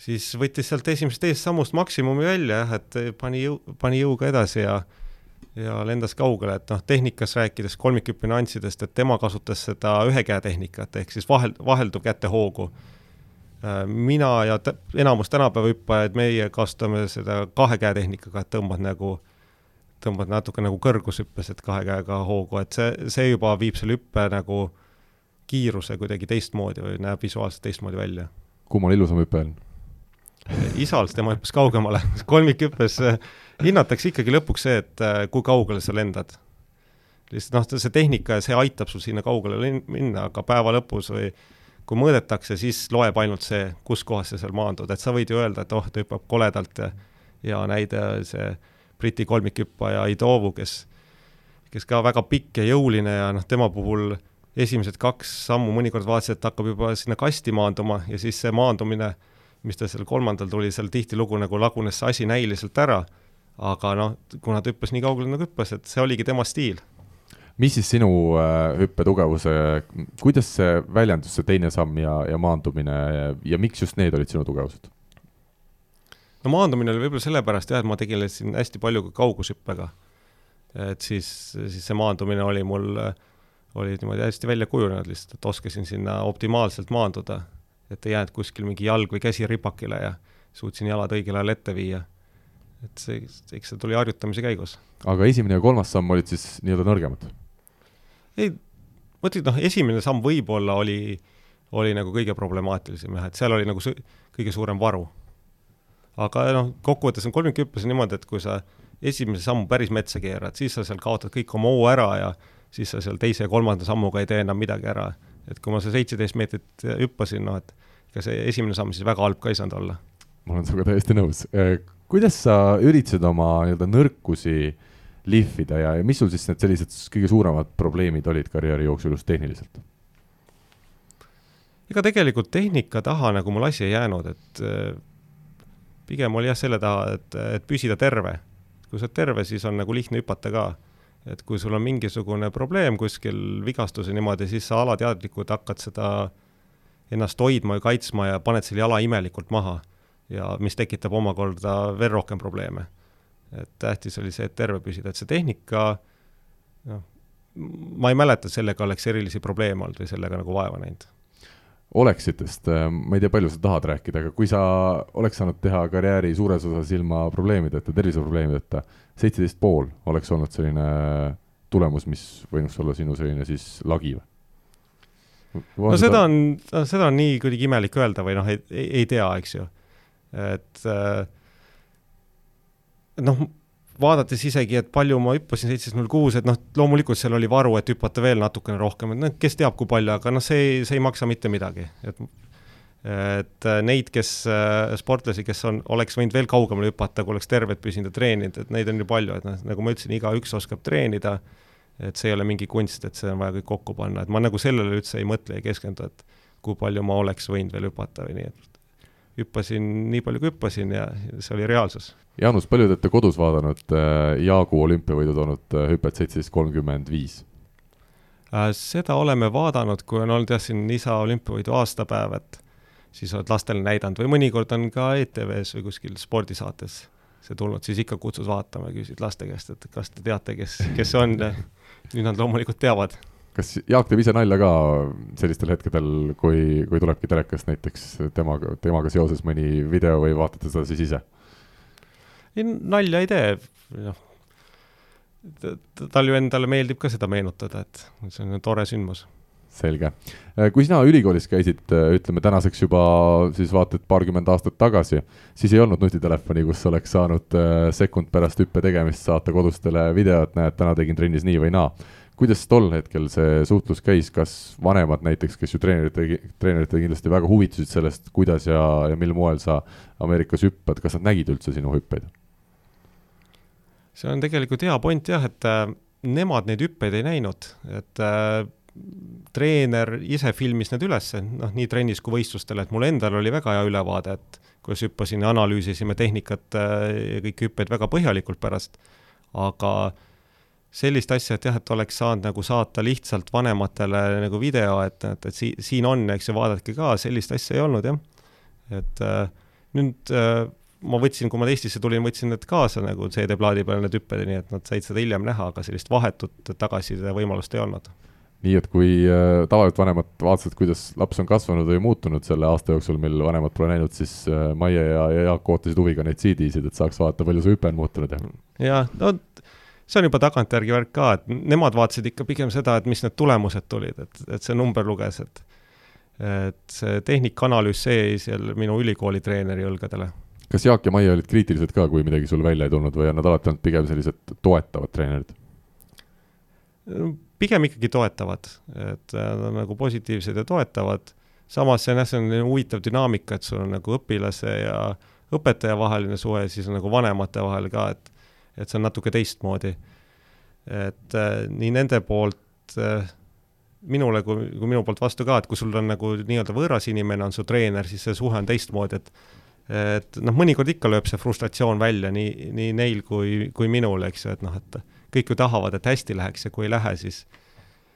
siis võttis sealt esimesest teisest sammust maksimumi välja jah, et pani jõu, pani jõuga edasi ja ja lendas kaugele, et noh, tehnikas rääkides kolmikhüppe nüanssidest, et tema kasutas seda ühe käe tehnikat, ehk siis vahel, vahelduv kätehoogu Äh, mina ja enamus tänapäeva hüppajaid, meie kasutame seda kahe käe tehnikaga, et tõmbad nagu, tõmbad natuke nagu kõrgushüppes, et kahe käega hoogu, et see, see juba viib selle hüppe nagu kiiruse kuidagi teistmoodi või näeb visuaalselt teistmoodi välja. kummal ilusam hüpe on? Isal, tema hüppas kaugemale kolmikhüppes äh, hinnatakse ikkagi lõpuks see, et äh, kui kaugele sa lendad. lihtsalt noh, see tehnika ja see aitab sul sinna kaugele minna, aga päeva lõpus või kui mõõdetakse, siis loeb ainult see, kus kohas sa seal maandud, et sa võid ju öelda, et oh, ta hüppab koledalt ja ja näide see Briti kolmikhüppaja Idovu, kes, kes ka väga pikk ja jõuline ja noh, tema puhul esimesed kaks sammu mõnikord vaatasid, et hakkab juba sinna kasti maanduma ja siis see maandumine mis ta seal kolmandal tuli, seal tihtilugu nagu lagunes see asi näiliselt ära, aga noh, kuna ta hüppas nii kaugele nagu hüppas, et see oligi tema stiil. mis siis sinu äh, hüppetugevuse, kuidas see väljendus, see teine samm ja, ja maandumine ja, ja miks just need olid sinu tugevused? no maandumine oli võib-olla sellepärast jah, et ma tegelesin hästi palju ka kaugushüppega. et siis, siis see maandumine oli mul, oli niimoodi hästi välja kujunenud lihtsalt, et oskasin sinna optimaalselt maanduda. Et ei jäänud kuskil mingi jalg või käsi ripakile ja suutsin jalad õigel ajal ette viia. et see, eks see tuli harjutamise käigus. aga esimene ja kolmas samm olid siis nii-öelda nõrgemad? ei, ma ütlen, noh, esimene samm võib-olla oli, oli nagu kõige problemaatilisem jah, et seal oli nagu see kõige suurem varu aga noh, kokkuvõttes on kolmikuhüppes niimoodi, et kui sa esimese sammu päris metsa keerad, siis sa seal kaotad kõik oma hoo ära ja siis sa seal teise ja kolmanda sammuga ei tee enam midagi ära. Et kui ma see seitseteist meetrit hüppasin, noh et ega see esimene samm siis väga halb ka ei saanud olla. ma olen sinuga täiesti nõus. Äh, kuidas sa üritasid oma nii-öelda nõrkusi lihvida ja, ja mis sul siis need sellised kõige suuremad probleemid olid karjääri jooksul just tehniliselt? ega tegelikult tehnika taha nagu mul asi ei jäänud, et äh, pigem oli jah selle taha, et, et püsida terve. kui sa oled terve, siis on nagu lihtne hüpata ka. Et kui sul on mingisugune probleem kuskil, vigastus ja niimoodi, siis sa alateadlikult hakkad seda ennast hoidma ja kaitsma ja paned selle jala imelikult maha. ja mis tekitab omakorda veel rohkem probleeme. et tähtis oli see, et terve püsida, et see tehnika, noh, ma ei mäleta, et sellega oleks erilisi probleeme olnud või sellega nagu vaeva näinud oleksitest, äh, ma ei tea, palju sa tahad rääkida, aga kui sa oleks saanud teha karjääri suures osas ilma probleemideta, terviseprobleemideta, seitseteist pool oleks olnud selline tulemus, mis võinuks olla sinu selline siis lagi või? no seda on, seda on nii kuidagi imelik öelda või noh, ei, ei, ei tea, eks ju. et äh, noh vaadates isegi, et palju ma hüppasin, seitseteist null kuus, et noh, loomulikult seal oli varu, et hüpata veel natukene rohkem, et noh, kes teab, kui palju, aga noh, see, see ei maksa mitte midagi, et et neid, kes, sportlasi, kes on, oleks võinud veel kaugemale hüpata, kui oleks terved püsinud ja treeninud, et neid on ju palju, et noh, nagu ma ütlesin, igaüks oskab treenida, et see ei ole mingi kunst, et see on vaja kõik kokku panna, et ma nagu sellele üldse ei mõtle, ei keskendu, et kui palju ma oleks võinud veel hüpata või nii, et hüppasin nii palju, kui hüppasin ja see oli reaalsus Jaanus, palju te olete kodus vaadanud äh, Jaagu olümpiavõidu toonud äh, hüpet seitseteist kolmkümmend viis? Äh, seda oleme vaadanud, kui on olnud jah, siin isa olümpiavõidu aastapäev, et siis oled lastele näidanud või mõnikord on ka ETV-s või kuskil spordisaates see tulnud, siis ikka kutsud vaatama ja küsid laste käest, et kas te teate, kes, kes see on nüüd nad loomulikult teavad. Kas Jaak teeb ise nalja ka sellistel hetkedel, kui, kui tulebki telekast näiteks temaga, temaga seoses mõni video või vaatate seda siis ise? ei, nalja ei tee, noh, tal ju endale meeldib ka seda meenutada, et see on tore sündmus selge. Äh, kui sina ülikoolis käisid, äh, ütleme tänaseks juba siis vaata et paarkümmend aastat tagasi, siis ei olnud nutitelefoni, kus oleks saanud äh, sekund pärast hüppe tegemist saata kodustele videot, näed, täna tegin trennis nii või naa. Kuidas tol hetkel see suhtlus käis, kas vanemad näiteks, kes ju treenerite, treeneritele kindlasti väga huvitusid sellest, kuidas ja, ja mil moel sa Ameerikas hüppad, kas nad nägid üldse sinu hüppeid? see on tegelikult hea point jah, et äh, nemad neid hüppeid ei näinud, et äh, treener ise filmis need üles, noh, nii trennis kui võistlustel, et mul endal oli väga hea ülevaade, et kuidas hüppasin ja analüüsisime tehnikat äh, ja kõiki hüppeid väga põhjalikult pärast, aga sellist asja, et jah, et oleks saanud nagu saata lihtsalt vanematele nagu video, et, et, et si-, siin on, eks ju, vaadake ka, sellist asja ei olnud jah. et äh, nüüd äh, ma võtsin, kui ma Eestisse tulin, võtsin need kaasa nagu CD-plaadi peal, need hüpped, nii et nad said seda hiljem näha, aga sellist vahetut tagasiside võimalust ei olnud. nii et kui äh, tavaliselt vanemad vaatasid, kuidas laps on kasvanud või muutunud selle aasta jooksul, mil vanemad pole näinud, siis äh, Maie ja, ja Jaak ootasid huviga neid CD-sid, et saaks vaadata, palju see hüpe on muutunud ja. jah, no see on juba tagantjärgi värk ka, et nemad vaatasid ikka pigem seda, et mis need tulemused tulid, et, et see number luges, et et see tehnikaanalüüs, see jäi seal minu ülikooli treeneri õlgadele kas Jaak ja Maie olid kriitilised ka, kui midagi sul välja ei tulnud või on nad alati olnud pigem sellised toetavad treenerid? pigem ikkagi toetavad, et nad on nagu positiivsed ja toetavad, samas see on jah, see on huvitav dünaamika, et sul on nagu õpilase ja õpetaja vaheline suhe, siis on nagu vanemate vahel ka, et et see on natuke teistmoodi. et äh, nii nende poolt äh, minule kui, kui minu poolt vastu ka, et kui sul on nagu nii-öelda võõras inimene, on su treener, siis see suhe on teistmoodi, et et noh, mõnikord ikka lööb see frustratsioon välja nii, nii neil kui, kui minul, eks ju, et noh, et kõik ju tahavad, et hästi läheks ja kui ei lähe, siis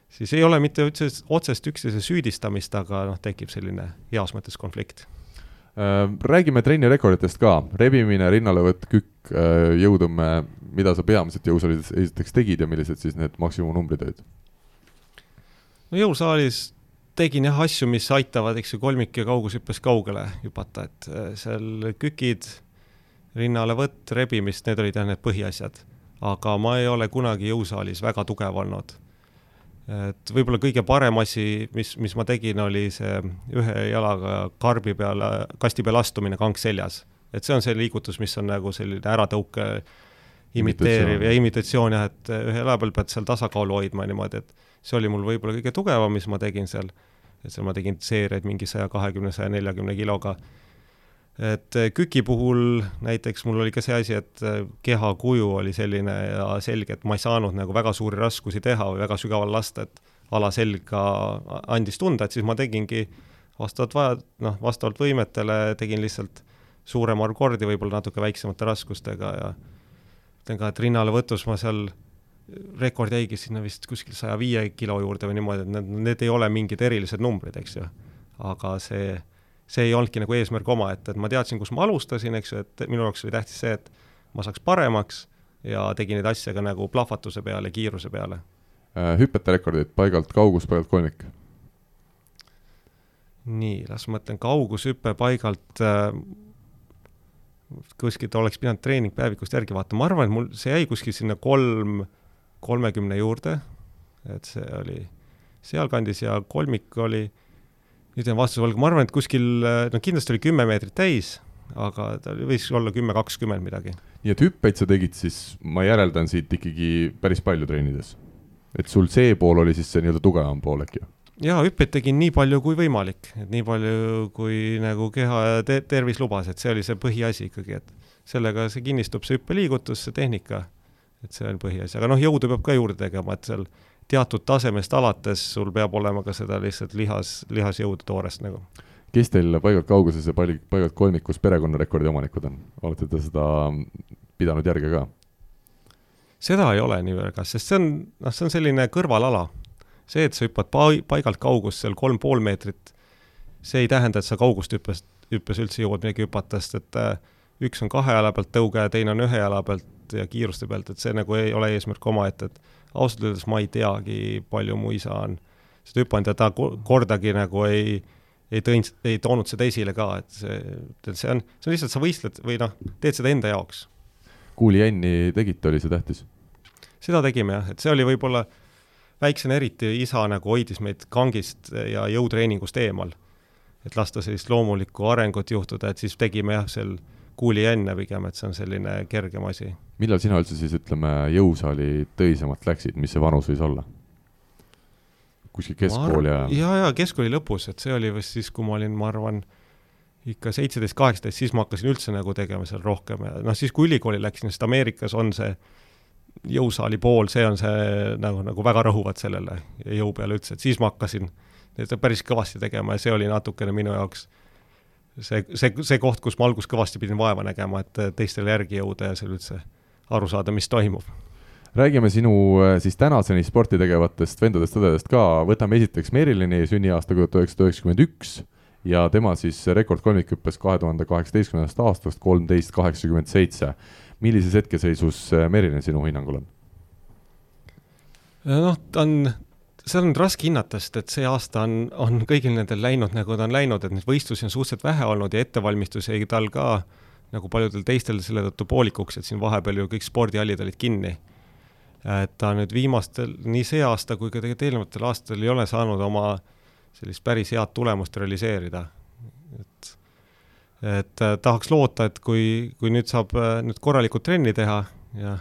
siis ei ole mitte üldse otsest üksteise süüdistamist, aga noh, tekib selline heas mõttes konflikt räägime trenni rekorditest ka, rebimine, rinnalevõtt, kükk, äh, jõutõmme, mida sa peamiselt jõusaalis esiteks tegid ja millised siis need maksimumnumbrid olid? no jõusaalis tegin jah asju, mis aitavad, eks ju, kolmik- ja kaugushüppes kaugele hüpata, et äh, seal kükid, rinnalevõtt, rebimist, need olid jah need põhiasjad. aga ma ei ole kunagi jõusaalis väga tugev olnud et võib-olla kõige parem asi, mis, mis ma tegin, oli see ühe jalaga karbi peale, kasti peale astumine kank seljas. et see on see liigutus, mis on nagu selline äratõuke imiteeriv ja imitatsioon jah, et ühe jala peal pead seal tasakaalu hoidma niimoodi, et see oli mul võib-olla kõige tugevam, mis ma tegin seal. et seal ma tegin seeriaid mingi saja kahekümne, saja neljakümne kiloga et äh, KÜK-i puhul näiteks mul oli ka see asi, et äh, kehakuju oli selline ja selge, et ma ei saanud nagu väga suuri raskusi teha või väga sügaval lasta, et alaselga andis tunda, et siis ma tegingi vastavalt vaja, noh, vastavalt võimetele tegin lihtsalt suurema arv kordi, võib-olla natuke väiksemate raskustega ja ütlen ka, et rinnalevõtus ma seal, rekord jäigi sinna vist kuskil saja viie kilo juurde või niimoodi, et need, need ei ole mingid erilised numbrid, eks ju. aga see see ei olnudki nagu eesmärk omaette, et ma teadsin, kus ma alustasin, eks ju, et minu jaoks oli tähtis see, et ma saaks paremaks ja tegin neid asju ka nagu plahvatuse peale, kiiruse peale. Äh, hüpete rekordid, paigalt kaugus, paigalt kolmik? nii, las ma mõtlen, kaugushüpe paigalt äh, kuskilt oleks pidanud treeningpäevikust järgi vaatama, ma arvan, et mul see jäi kuskil sinna kolm, kolmekümne juurde, et see oli sealkandis ja kolmik oli äh, nüüd jään vastuse võlgu, ma arvan, et kuskil, no kindlasti oli kümme meetrit täis, aga ta võis olla kümme, kakskümmend midagi. nii et hüppeid sa tegid siis, ma järeldan siit ikkagi päris palju treenides? et sul see pool oli siis see nii-öelda tugevam pool äkki? jaa, hüppeid tegin nii palju kui võimalik, et nii palju, kui nagu keha ja te tervis lubas, et see oli see põhiasi ikkagi, et sellega see kinnistub, see hüppeliigutus, see tehnika, et see on põhiasi, aga noh, jõudu peab ka juurde tegema, et seal teatud tasemest alates sul peab olema ka seda lihtsalt lihas, lihasjõudu toorest nagu. kes teil paigalt kauguses ja palju, paigalt kolmikus perekonnarekordi omanikud on, olete te seda pidanud järge ka? seda ei ole nii väga, sest see on, noh, see on selline kõrvalala. see, et sa hüppad pa-, paigalt kaugust seal kolm pool meetrit, see ei tähenda, et sa kaugust hüppes, hüppes üldse jõuad midagi hüpata, sest et äh, üks on kahe jala pealt tõuge ja teine on ühe jala pealt ja kiiruste pealt, et see nagu ei ole eesmärk omaette, et ausalt öeldes ma ei teagi, palju mu isa on seda hüpanud ja ta kordagi nagu ei, ei tõinud, ei toonud seda esile ka, et see, see on, see on lihtsalt, sa võistled või noh, teed seda enda jaoks. kuuli jänni tegite, oli see tähtis? seda tegime jah, et see oli võib-olla väiksena eriti, isa nagu hoidis meid kangist ja jõutreeningust eemal. et lasta sellist loomulikku arengut juhtuda, et siis tegime jah, seal kuuli enne pigem, et see on selline kergem asi. Millal sina üldse siis ütleme, jõusaali tõsisemalt läksid, mis see vanus võis olla? kuskil keskkool ja? ja, ja keskkooli lõpus, et see oli vist siis, kui ma olin, ma arvan, ikka seitseteist, kaheksateist, siis ma hakkasin üldse nagu tegema seal rohkem ja noh, siis kui ülikooli läksin, sest Ameerikas on see jõusaali pool, see on see nagu, nagu väga rõhuvad sellele jõu peale üldse, et siis ma hakkasin päris kõvasti tegema ja see oli natukene minu jaoks see, see, see koht, kus ma alguses kõvasti pidin vaeva nägema, et teistele järgi jõuda ja seal üldse aru saada, mis toimub. räägime sinu äh, siis tänaseni sporti tegevatest vendadest-õdedest ka, võtame esiteks Merilini sünniaasta tuhat üheksasada üheksakümmend üks ja tema siis rekord kolmikhüppes kahe tuhande kaheksateistkümnendast aastast kolmteist kaheksakümmend seitse. millises hetkeseisus äh, Merilin sinu hinnangul on? noh, ta on seda on raske hinnata, sest et see aasta on, on kõigil nendel läinud, nagu ta on läinud, et neid võistlusi on suhteliselt vähe olnud ja ettevalmistus jäi tal ka nagu paljudel teistel selle tõttu poolikuks, et siin vahepeal ju kõik spordihallid olid kinni. et ta nüüd viimastel, nii see aasta kui ka tegelikult eelnevatel aastatel ei ole saanud oma sellist päris head tulemust realiseerida. et, et äh, tahaks loota, et kui, kui nüüd saab äh, nüüd korralikult trenni teha ja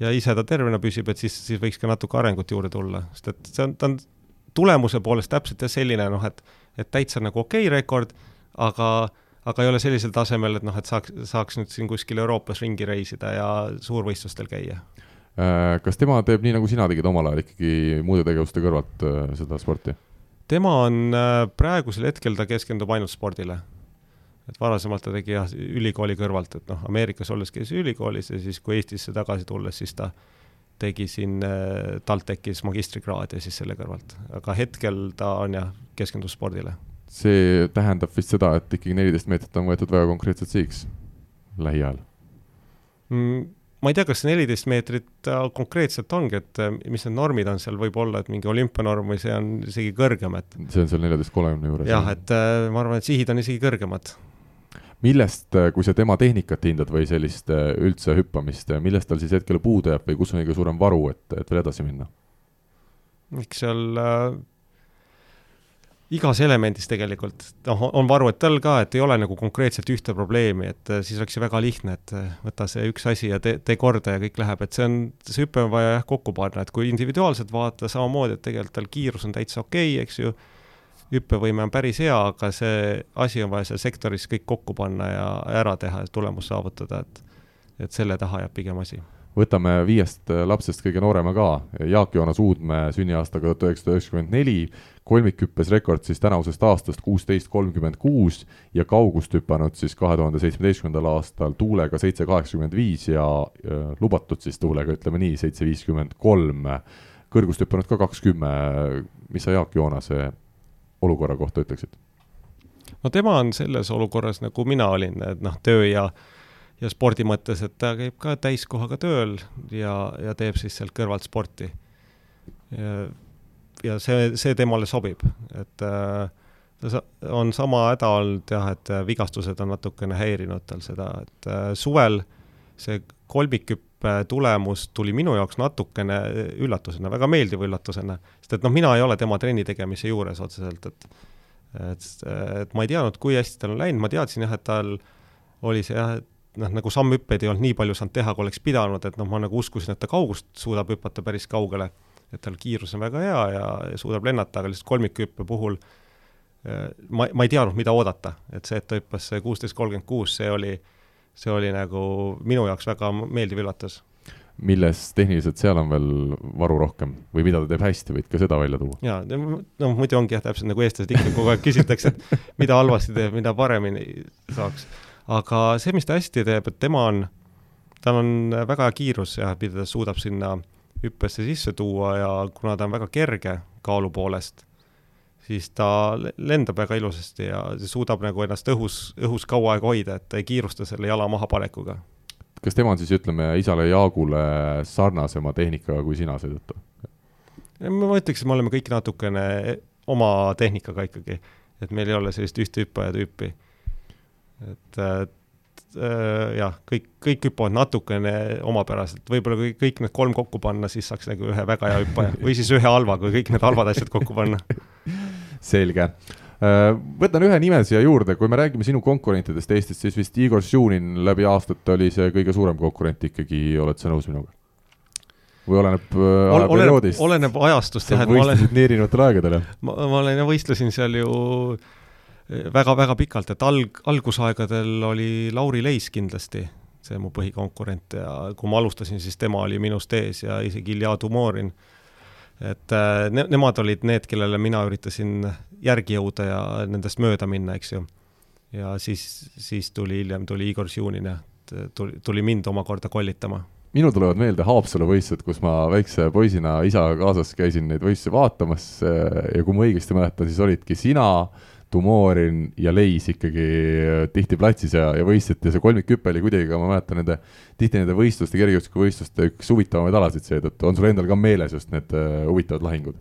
ja ise ta tervena püsib, et siis, siis võiks ka natuke arengut juurde tulla, sest et see on, ta on tulemuse poolest täpselt jah selline noh, et, et täitsa nagu okei okay rekord, aga, aga ei ole sellisel tasemel, et noh, et saaks, saaks nüüd siin kuskil Euroopas ringi reisida ja suurvõistlustel käia. kas tema teeb nii, nagu sina tegid omal ajal ikkagi muude tegevuste kõrvalt seda sporti? tema on, praegusel hetkel ta keskendub ainult spordile. et varasemalt ta tegi jah, ülikooli kõrvalt, et noh, Ameerikas olles käis ülikoolis ja siis, kui Eestisse tagasi tulles, siis ta tegi siin TalTechis magistrikraadi ja siis selle kõrvalt. aga hetkel ta on jah, keskendus spordile see tähendab vist seda, et ikkagi neliteist meetrit on võetud väga konkreetselt sihiks lähiajal mm,? ma ei tea, kas neliteist meetrit äh, konkreetselt ongi, et äh, mis need normid on seal, võib olla, et mingi olümpianorm või see on isegi kõrgem, et see on seal neljateist kolmekümne juures? jah, et äh, ma arvan, et sihid on isegi kõrgemad. millest, kui sa tema tehnikat hindad või sellist üldse hüppamist, millest tal siis hetkel puudu jääb või kus on kõige suurem varu, et, et veel edasi minna? eks seal igas elemendis tegelikult, noh, on varuetel ka, et ei ole nagu konkreetselt ühte probleemi, et äh, siis oleks ju väga lihtne, et äh, võta see üks asi ja tee, tee korda ja kõik läheb, et see on, see hüpe on vaja jah kokku panna, et kui individuaalselt vaadata samamoodi, et tegelikult tal kiirus on täitsa okei okay,, eks ju, hüppevõime on päris hea, aga see asi on vaja seal sektoris kõik kokku panna ja ära teha ja tulemus saavutada, et et selle taha jääb pigem asi võtame viiest lapsest kõige noorema ka, Jaak Joonas Uudmäe sünniaastaga tuhat üheksasada üheksakümmend neli, kolmikhüppes rekord siis tänavusest aastast kuusteist kolmkümmend kuus ja kaugust hüpanud siis kahe tuhande seitsmeteistkümnendal aastal tuulega seitse kaheksakümmend viis ja lubatud siis tuulega, ütleme nii, seitse viiskümmend kolm. kõrgust hüpanud ka kakskümme, mis sa Jaak Joonase olukorra kohta ütleksid? no tema on selles olukorras, nagu mina olin, et noh, töö ja ja spordi mõttes, et ta käib ka täiskohaga tööl ja, ja teeb siis sealt kõrvalt sporti. Ja see, see temale sobib, et äh, ta on sama häda olnud jah, et äh, vigastused on natukene häirinud tal seda, et äh, suvel see kolmikhüppe tulemus tuli minu jaoks natukene üllatusena, väga meeldiva üllatusena, sest et noh, mina ei ole tema trenni tegemise juures otseselt, et et, et ma ei teadnud, kui hästi tal on läinud, ma teadsin jah, et tal oli see jah, et noh, nagu sammhüppeid ei olnud nii palju saanud teha, kui oleks pidanud, et noh, ma nagu uskusin, et ta kaugust suudab hüpata päris kaugele et tal kiirus on väga hea ja, ja suudab lennata, aga lihtsalt kolmikhüppe puhul äh, ma, ma ei teadnud, mida oodata, et see, et ta hüppas kuusteist kolmkümmend kuus, see oli, see oli nagu minu jaoks väga meeldiv üllatus. milles tehniliselt seal on veel varu rohkem või mida ta teeb hästi, võid ka seda välja tuua? jaa, no muidu ongi jah, täpselt nagu eestlased ikka kogu aeg küsitakse, et mida halvasti teeb, mida paremini saaks. Aga see, mis ta hästi teeb, et tema on, tal on väga hea kiirus ja mida ta suudab sinna hüppesse sisse tuua ja kuna ta on väga kerge kaalu poolest, siis ta lendab väga ilusasti ja suudab nagu ennast õhus, õhus kaua aega hoida, et ta ei kiirusta selle jala mahapanekuga. kas tema on siis, ütleme, isale Jaagule sarnasema tehnikaga kui sina seetõttu? ma ütleks, et me oleme kõik natukene oma tehnikaga ikkagi, et meil ei ole sellist ühte hüppaja tüüpi. Et äh, jah, kõik, kõik hüppavad natukene omapäraselt, võib-olla kui kõik need kolm kokku panna, siis saaks nagu ühe väga hea hüppaja või siis ühe halva, kui kõik need halvad asjad kokku panna. selge äh, võtan ühe nime siia juurde, kui me räägime sinu konkurentidest Eestis, siis vist Igor Šunin läbi aastate oli see kõige suurem konkurent ikkagi, oled sa nõus minuga? või oleneb äh, ajaperioodist? oleneb ajastust jah, et ma olen. nii erinevatel aegadel, jah? ma, ma olen, võistlesin seal ju väga-väga pikalt, et alg, algusaegadel oli Lauri Leis kindlasti see mu põhikonkurent ja kui ma alustasin, siis tema oli minust ees ja isegi Ilja Tumorin. et äh, ne-, nemad olid need, kellele mina üritasin järgi jõuda ja nendest mööda minna, eks ju. ja siis, siis tuli hiljem, tuli Igor Žunin ja tuli, tuli mind omakorda kollitama minul tulevad meelde Haapsalu võistlused, kus ma väikse poisina isaga kaasas käisin neid võistlusi vaatamas ja kui ma õigesti mäletan, siis olidki sina, Tumorin ja Leis ikkagi äh, tihti platsis ja, ja võistleti ja see kolmikhüpe oli kuidagi ka, ma mäletan nende, tihti nende võistluste, kergejõustikuvõistluste üks huvitavamaid alasid seetõttu, on sul endal ka meeles just need uh, huvitavad lahingud?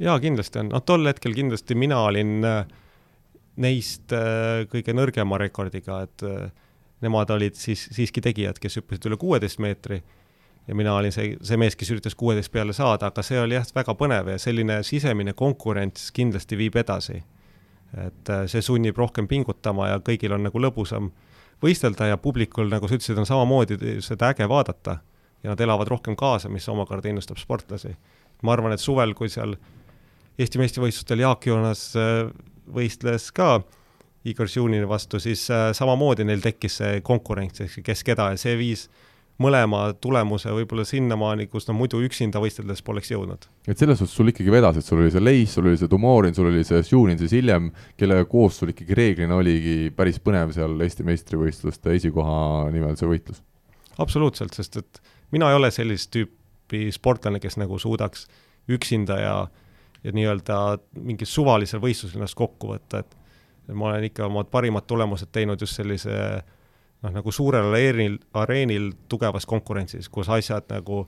jaa, kindlasti on, noh tol hetkel kindlasti mina olin uh, neist kõige nõrgema rekordiga, et nemad olid siis siiski tegijad, kes hüppasid üle kuueteist meetri. Ja mina olin see, see mees, kes üritas kuueteist peale saada, aga see oli jah, väga põnev ja selline sisemine konkurents kindlasti viib edasi et äh, see sunnib rohkem pingutama ja kõigil on nagu lõbusam võistelda ja publikul, nagu sa ütlesid, on samamoodi seda äge vaadata ja nad elavad rohkem kaasa, mis omakorda innustab sportlasi. ma arvan, et suvel, kui seal Eesti meistrivõistlustel Jaak Joonas äh, võistles ka Igor Žunini vastu, siis äh, samamoodi neil tekkis see konkurents, ehk kes keda ja see viis mõlema tulemuse võib-olla sinnamaani, kus nad muidu üksinda võisteldes poleks jõudnud. et selles suhtes sul ikkagi vedas, et sul oli see Leis, sul oli see Tumorin, sul oli see Šunin siis hiljem, kellega koos sul ikkagi reeglina oligi päris põnev seal Eesti meistrivõistluste esikoha nimel see võitlus? absoluutselt, sest et mina ei ole sellist tüüpi sportlane, kes nagu suudaks üksinda ja ja nii-öelda mingil suvalisel võistlusel ennast kokku võtta, et ma olen ikka omad parimad tulemused teinud just sellise noh, nagu suurel areenil, areenil tugevas konkurentsis, kus asjad nagu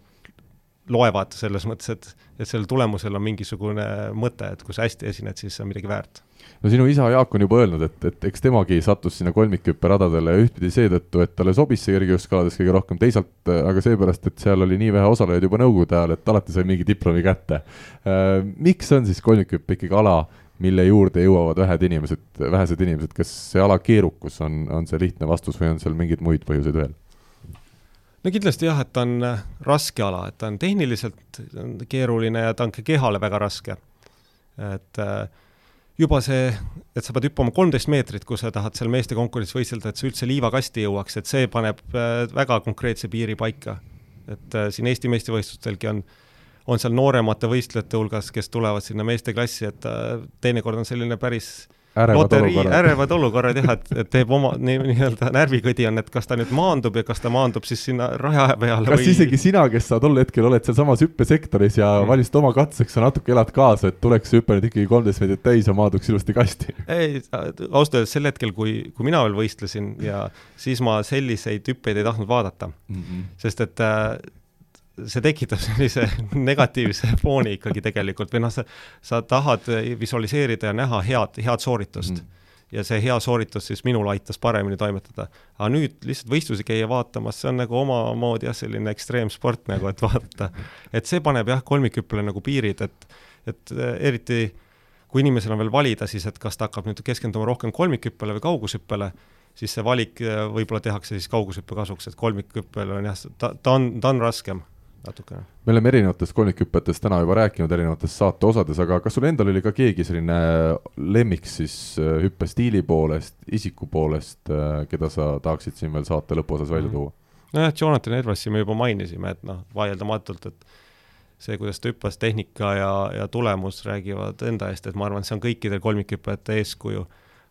loevad selles mõttes, et, et sellel tulemusel on mingisugune mõte, et kui sa hästi esined, siis see on midagi väärt. no sinu isa Jaak on juba öelnud, et, et eks temagi sattus sinna kolmikhüppe radadele ühtpidi seetõttu, et talle sobis see kergejõustikaalades kõige rohkem, teisalt aga seepärast, et seal oli nii vähe osalejaid juba nõukogude ajal, et alati sai mingi diplomi kätte. Äh, miks on siis kolmikhüpe ikkagi ala, mille juurde jõuavad vähed inimesed, vähesed inimesed, kas see ala keerukus on, on see lihtne vastus või on seal mingeid muid põhjuseid veel? no kindlasti jah, et ta on äh, raske ala, et ta on tehniliselt keeruline ja ta on ka kehale väga raske. et äh, juba see, et sa pead hüppama kolmteist meetrit, kui sa tahad seal meeste konkurentsis võistelda, et sa üldse liivakasti jõuaks, et see paneb äh, väga konkreetse piiri paika. et siin Eesti meistrivõistlustelgi on äh, on seal nooremate võistlejate hulgas, kes tulevad sinna meesteklassi, et teinekord on selline päris ärevad loterii, olukorrad. ärevad olukorrad jah, et, et teeb oma nii-öelda nii närvikõdi on, et kas ta nüüd maandub ja kas ta maandub siis sinna raja peale kas või isegi sina, kes sa tol hetkel oled sealsamas hüppesektoris ja mm. valisid oma katseks, sa natuke elad kaasa, et tuleks see hüpe nüüd ikkagi kolmteist meetrit täis ja maanduks ilusti kasti? ei, ausalt öeldes sel hetkel, kui, kui mina veel võistlesin ja siis ma selliseid hüppeid ei tahtnud vaadata mm. -hmm. sest et äh, see tekitab sellise negatiivse fooni ikkagi tegelikult või noh, sa, sa tahad visualiseerida ja näha head, head sooritust mm. ja see hea sooritus siis minul aitas paremini toimetada. aga nüüd lihtsalt võistlusi käia vaatamas, see on nagu omamoodi jah, selline ekstreemsport nagu, et vaadata, et see paneb jah, kolmikhüppele nagu piirid, et, et eriti kui inimesel on veel valida siis, et kas ta hakkab nüüd keskenduma rohkem kolmikhüppele või kaugushüppele, siis see valik võib-olla tehakse siis kaugushüppe kasuks, et kolmikhüppel on jah, ta, ta on, ta on raskem natukene. me oleme erinevatest kolmikhüpetest täna juba rääkinud erinevates saate osades, aga kas sul endal oli ka keegi selline lemmik siis äh, hüppestiili poolest, isiku poolest, äh, keda sa tahaksid siin veel saate lõpuosas välja mhm. tuua? nojah, Jonathan Edwardsi me juba mainisime, et noh, vaieldamatult, et see, kuidas ta hüppas, tehnika ja, ja tulemus räägivad enda eest, et ma arvan, et see on kõikidel kolmikhüppajate eeskuju.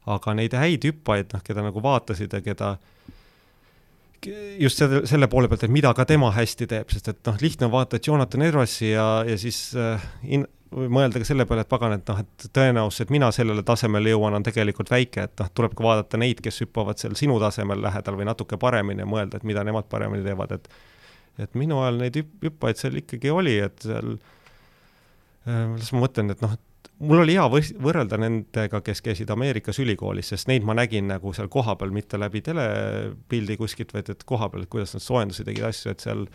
aga neid häid hüppajaid, noh, keda nagu vaatasid ja keda äh, just selle, selle poole pealt, et mida ka tema hästi teeb, sest et noh, lihtne on vaadata Jonathan Edwardsi ja, ja siis äh, in, mõelda ka selle peale, et pagan, et noh, et tõenäosus, et mina sellele tasemele jõuan, on tegelikult väike, et noh, tuleb ka vaadata neid, kes hüppavad seal sinu tasemel lähedal või natuke paremini ja mõelda, et mida nemad paremini teevad, et et minu ajal neid hüppajaid seal ikkagi oli, et seal äh,, las ma mõtlen, et noh, et mul oli hea võrrelda nendega, kes käisid Ameerikas ülikoolis, sest neid ma nägin nagu seal kohapeal, mitte läbi telepildi kuskilt, vaid et kohapeal, et kuidas nad soojendusi tegid asju, et seal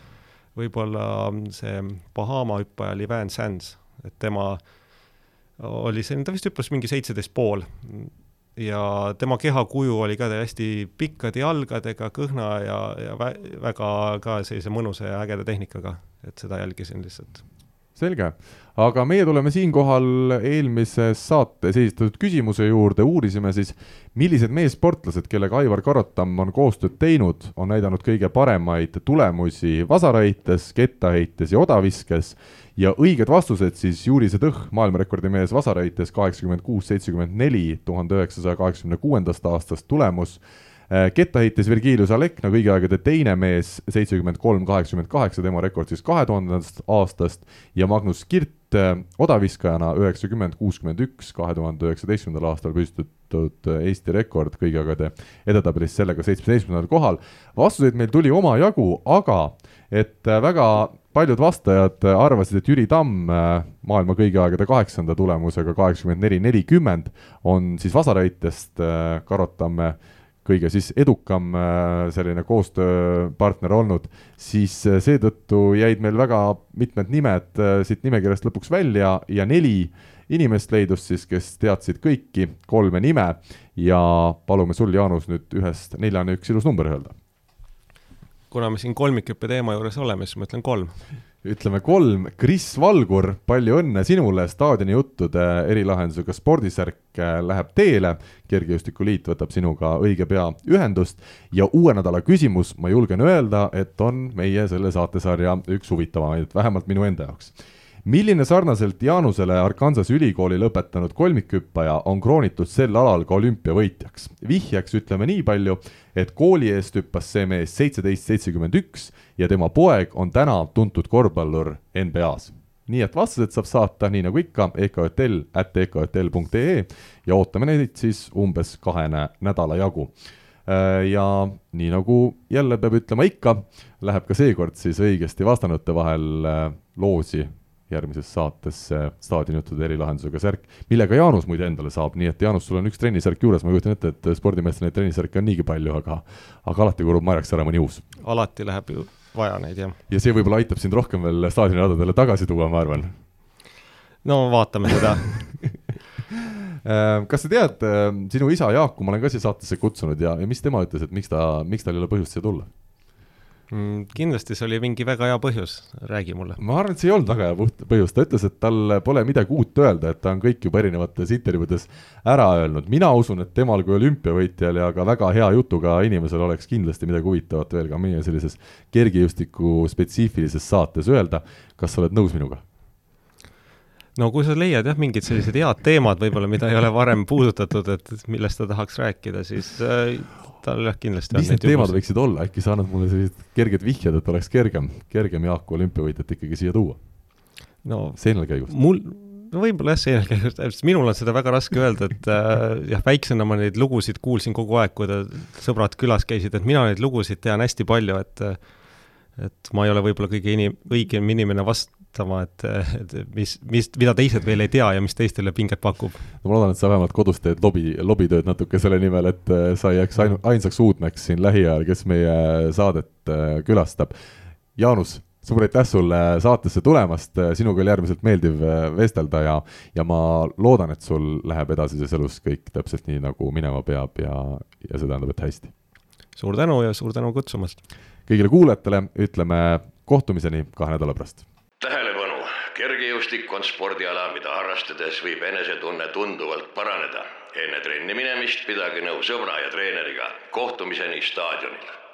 võib-olla see Bahama hüppaja oli Van Sands, et tema oli selline, ta vist hüppas mingi seitseteist pool. Ja tema kehakuju oli ka hästi pikkade jalgadega, kõhna ja, ja vä väga ka sellise mõnusa ja ägeda tehnikaga, et seda jälgisin lihtsalt selge, aga meie tuleme siinkohal eelmises saates esitatud küsimuse juurde, uurisime siis, millised meessportlased, kellega Aivar Karotam on koostööd teinud, on näidanud kõige paremaid tulemusi vasaraheites, kettaheites ja odaviskes. Ja õiged vastused siis Juri Sedõh, maailmarekordi mees vasaraheites kaheksakümmend kuus, seitsekümmend neli tuhande üheksasaja kaheksakümne kuuendast aastast tulemus Äh, kettaheites Virgilius Alekna, kõigi aegade teine mees, seitsekümmend kolm, kaheksakümmend kaheksa, tema rekord siis kahe tuhandendast aastast ja Magnus Kirt äh, odaviskajana üheksakümmend, kuuskümmend üks, kahe tuhande üheksateistkümnendal aastal püstitatud äh, Eesti rekord kõigi aegade edetabelis sellega seitsmeteistkümnendal kohal. vastuseid meil tuli omajagu, aga et väga paljud vastajad arvasid, et Jüri Tamm maailma kõigi aegade kaheksanda tulemusega kaheksakümmend neli, nelikümmend on siis vasarheitest Karot Tamme kõige siis edukam äh, selline koostööpartner olnud, siis äh, seetõttu jäid meil väga mitmed nimed äh, siit nimekirjast lõpuks välja ja neli inimest leidus siis, kes teadsid kõiki kolme nime ja palume sul, Jaanus, nüüd ühest neljani üks ilus number öelda. kuna me siin kolmikhüppe teema juures oleme, siis ma ütlen kolm. Ütleme kolm, Kris Valgur, palju õnne sinule, staadioni juttude erilahendusega spordisärk äh, läheb teele, Kergejõustikuliit võtab sinuga õige pea ühendust. Ja uue nädala küsimus, ma julgen öelda, et on meie selle saatesarja üks huvitavamaid, vähemalt minu enda jaoks. Milline sarnaselt Jaanusele Arkansas ülikooli lõpetanud kolmikhüppaja on kroonitud sel alal ka olümpiavõitjaks? vihjeks ütleme nii palju, et kooli eest hüppas see mees seitseteist seitsekümmend üks ja tema poeg on täna tuntud korvpallur NBA-s nii et vastused saab saata, nii nagu ikka, EKJL at EKJL.ee ja ootame neid siis umbes kahene nädala jagu. Äh, ja nii nagu jälle peab ütlema ikka, läheb ka seekord siis õigesti vastanute vahel äh, loosi järgmises saates staadionjutude erilahendusega särk, millega Jaanus muide endale saab, nii et Jaanus, sul on üks trennisärk juures, ma kujutan ette, et spordimeestel neid trennisärke on niigi palju, aga aga alati kulub marjaks ära mõni uus. alati läheb ju vaja neid, jah. ja see võib-olla aitab sind rohkem veel staadioniradadele tagasi tuua, ma arvan. no vaatame seda äh, kas sa tead, äh, sinu isa Jaaku ma olen ka siia saatesse kutsunud ja, ja mis tema ütles, et miks ta, miks tal ei ole põhjust siia tulla? Mm,? kindlasti see oli mingi väga hea põhjus, räägi mulle. ma arvan, et see ei olnud väga hea põhjus, ta ütles, et tal pole midagi uut öelda, et ta on kõik juba erinevates intervjuudes ära öelnud. mina usun, et temal kui olümpiavõitjal ja ka väga hea jutuga inimesel oleks kindlasti midagi huvitavat veel ka meie sellises kergejõustiku spetsiifilises saates öelda. kas sa oled nõus minuga? No kui sa leiad jah, mingid sellised head teemad võib-olla, mida ei ole varem puudutatud, et millest ta tahaks rääkida, siis äh, tal jah, kindlasti mis need teemad juhus. võiksid olla, äkki sa annad mulle sellised kerged vihjed, et oleks kergem, kergem Jaaku olümpiavõitjat ikkagi siia tuua? no seinal käigust? mul, no võib-olla jah, seinal käigust, täpselt, minul on seda väga raske öelda, et äh, jah, väiksena ma neid lugusid kuulsin kogu aeg, kui ta, sõbrad külas käisid, et mina neid lugusid tean hästi palju, et et ma ei ole võib-olla kõige inim-, õigem inimene vast-, vaatama, et, et mis, mis, mida teised veel ei tea ja mis teistele pinget pakub. ma loodan, et sa vähemalt kodus teed lobi, lobitööd natuke selle nimel, et äh, sa ei jääks ainu-, ainsaks uudmeks siin lähiajal, kes meie saadet äh, külastab. Jaanus, suur aitäh sulle saatesse tulemast, sinuga oli äärmiselt meeldiv äh, vestelda ja, ja ma loodan, et sul läheb edasises elus kõik täpselt nii, nagu minema peab ja, ja see tähendab, et hästi. suur tänu ja suur tänu kutsumast! kõigile kuulajatele ütleme kohtumiseni kahe nädala pärast tähelepanu, kergejõustik on spordiala, mida harrastades võib enesetunne tunduvalt paraneda. enne trenni minemist pidage nõu sõbra ja treeneriga. kohtumiseni staadionil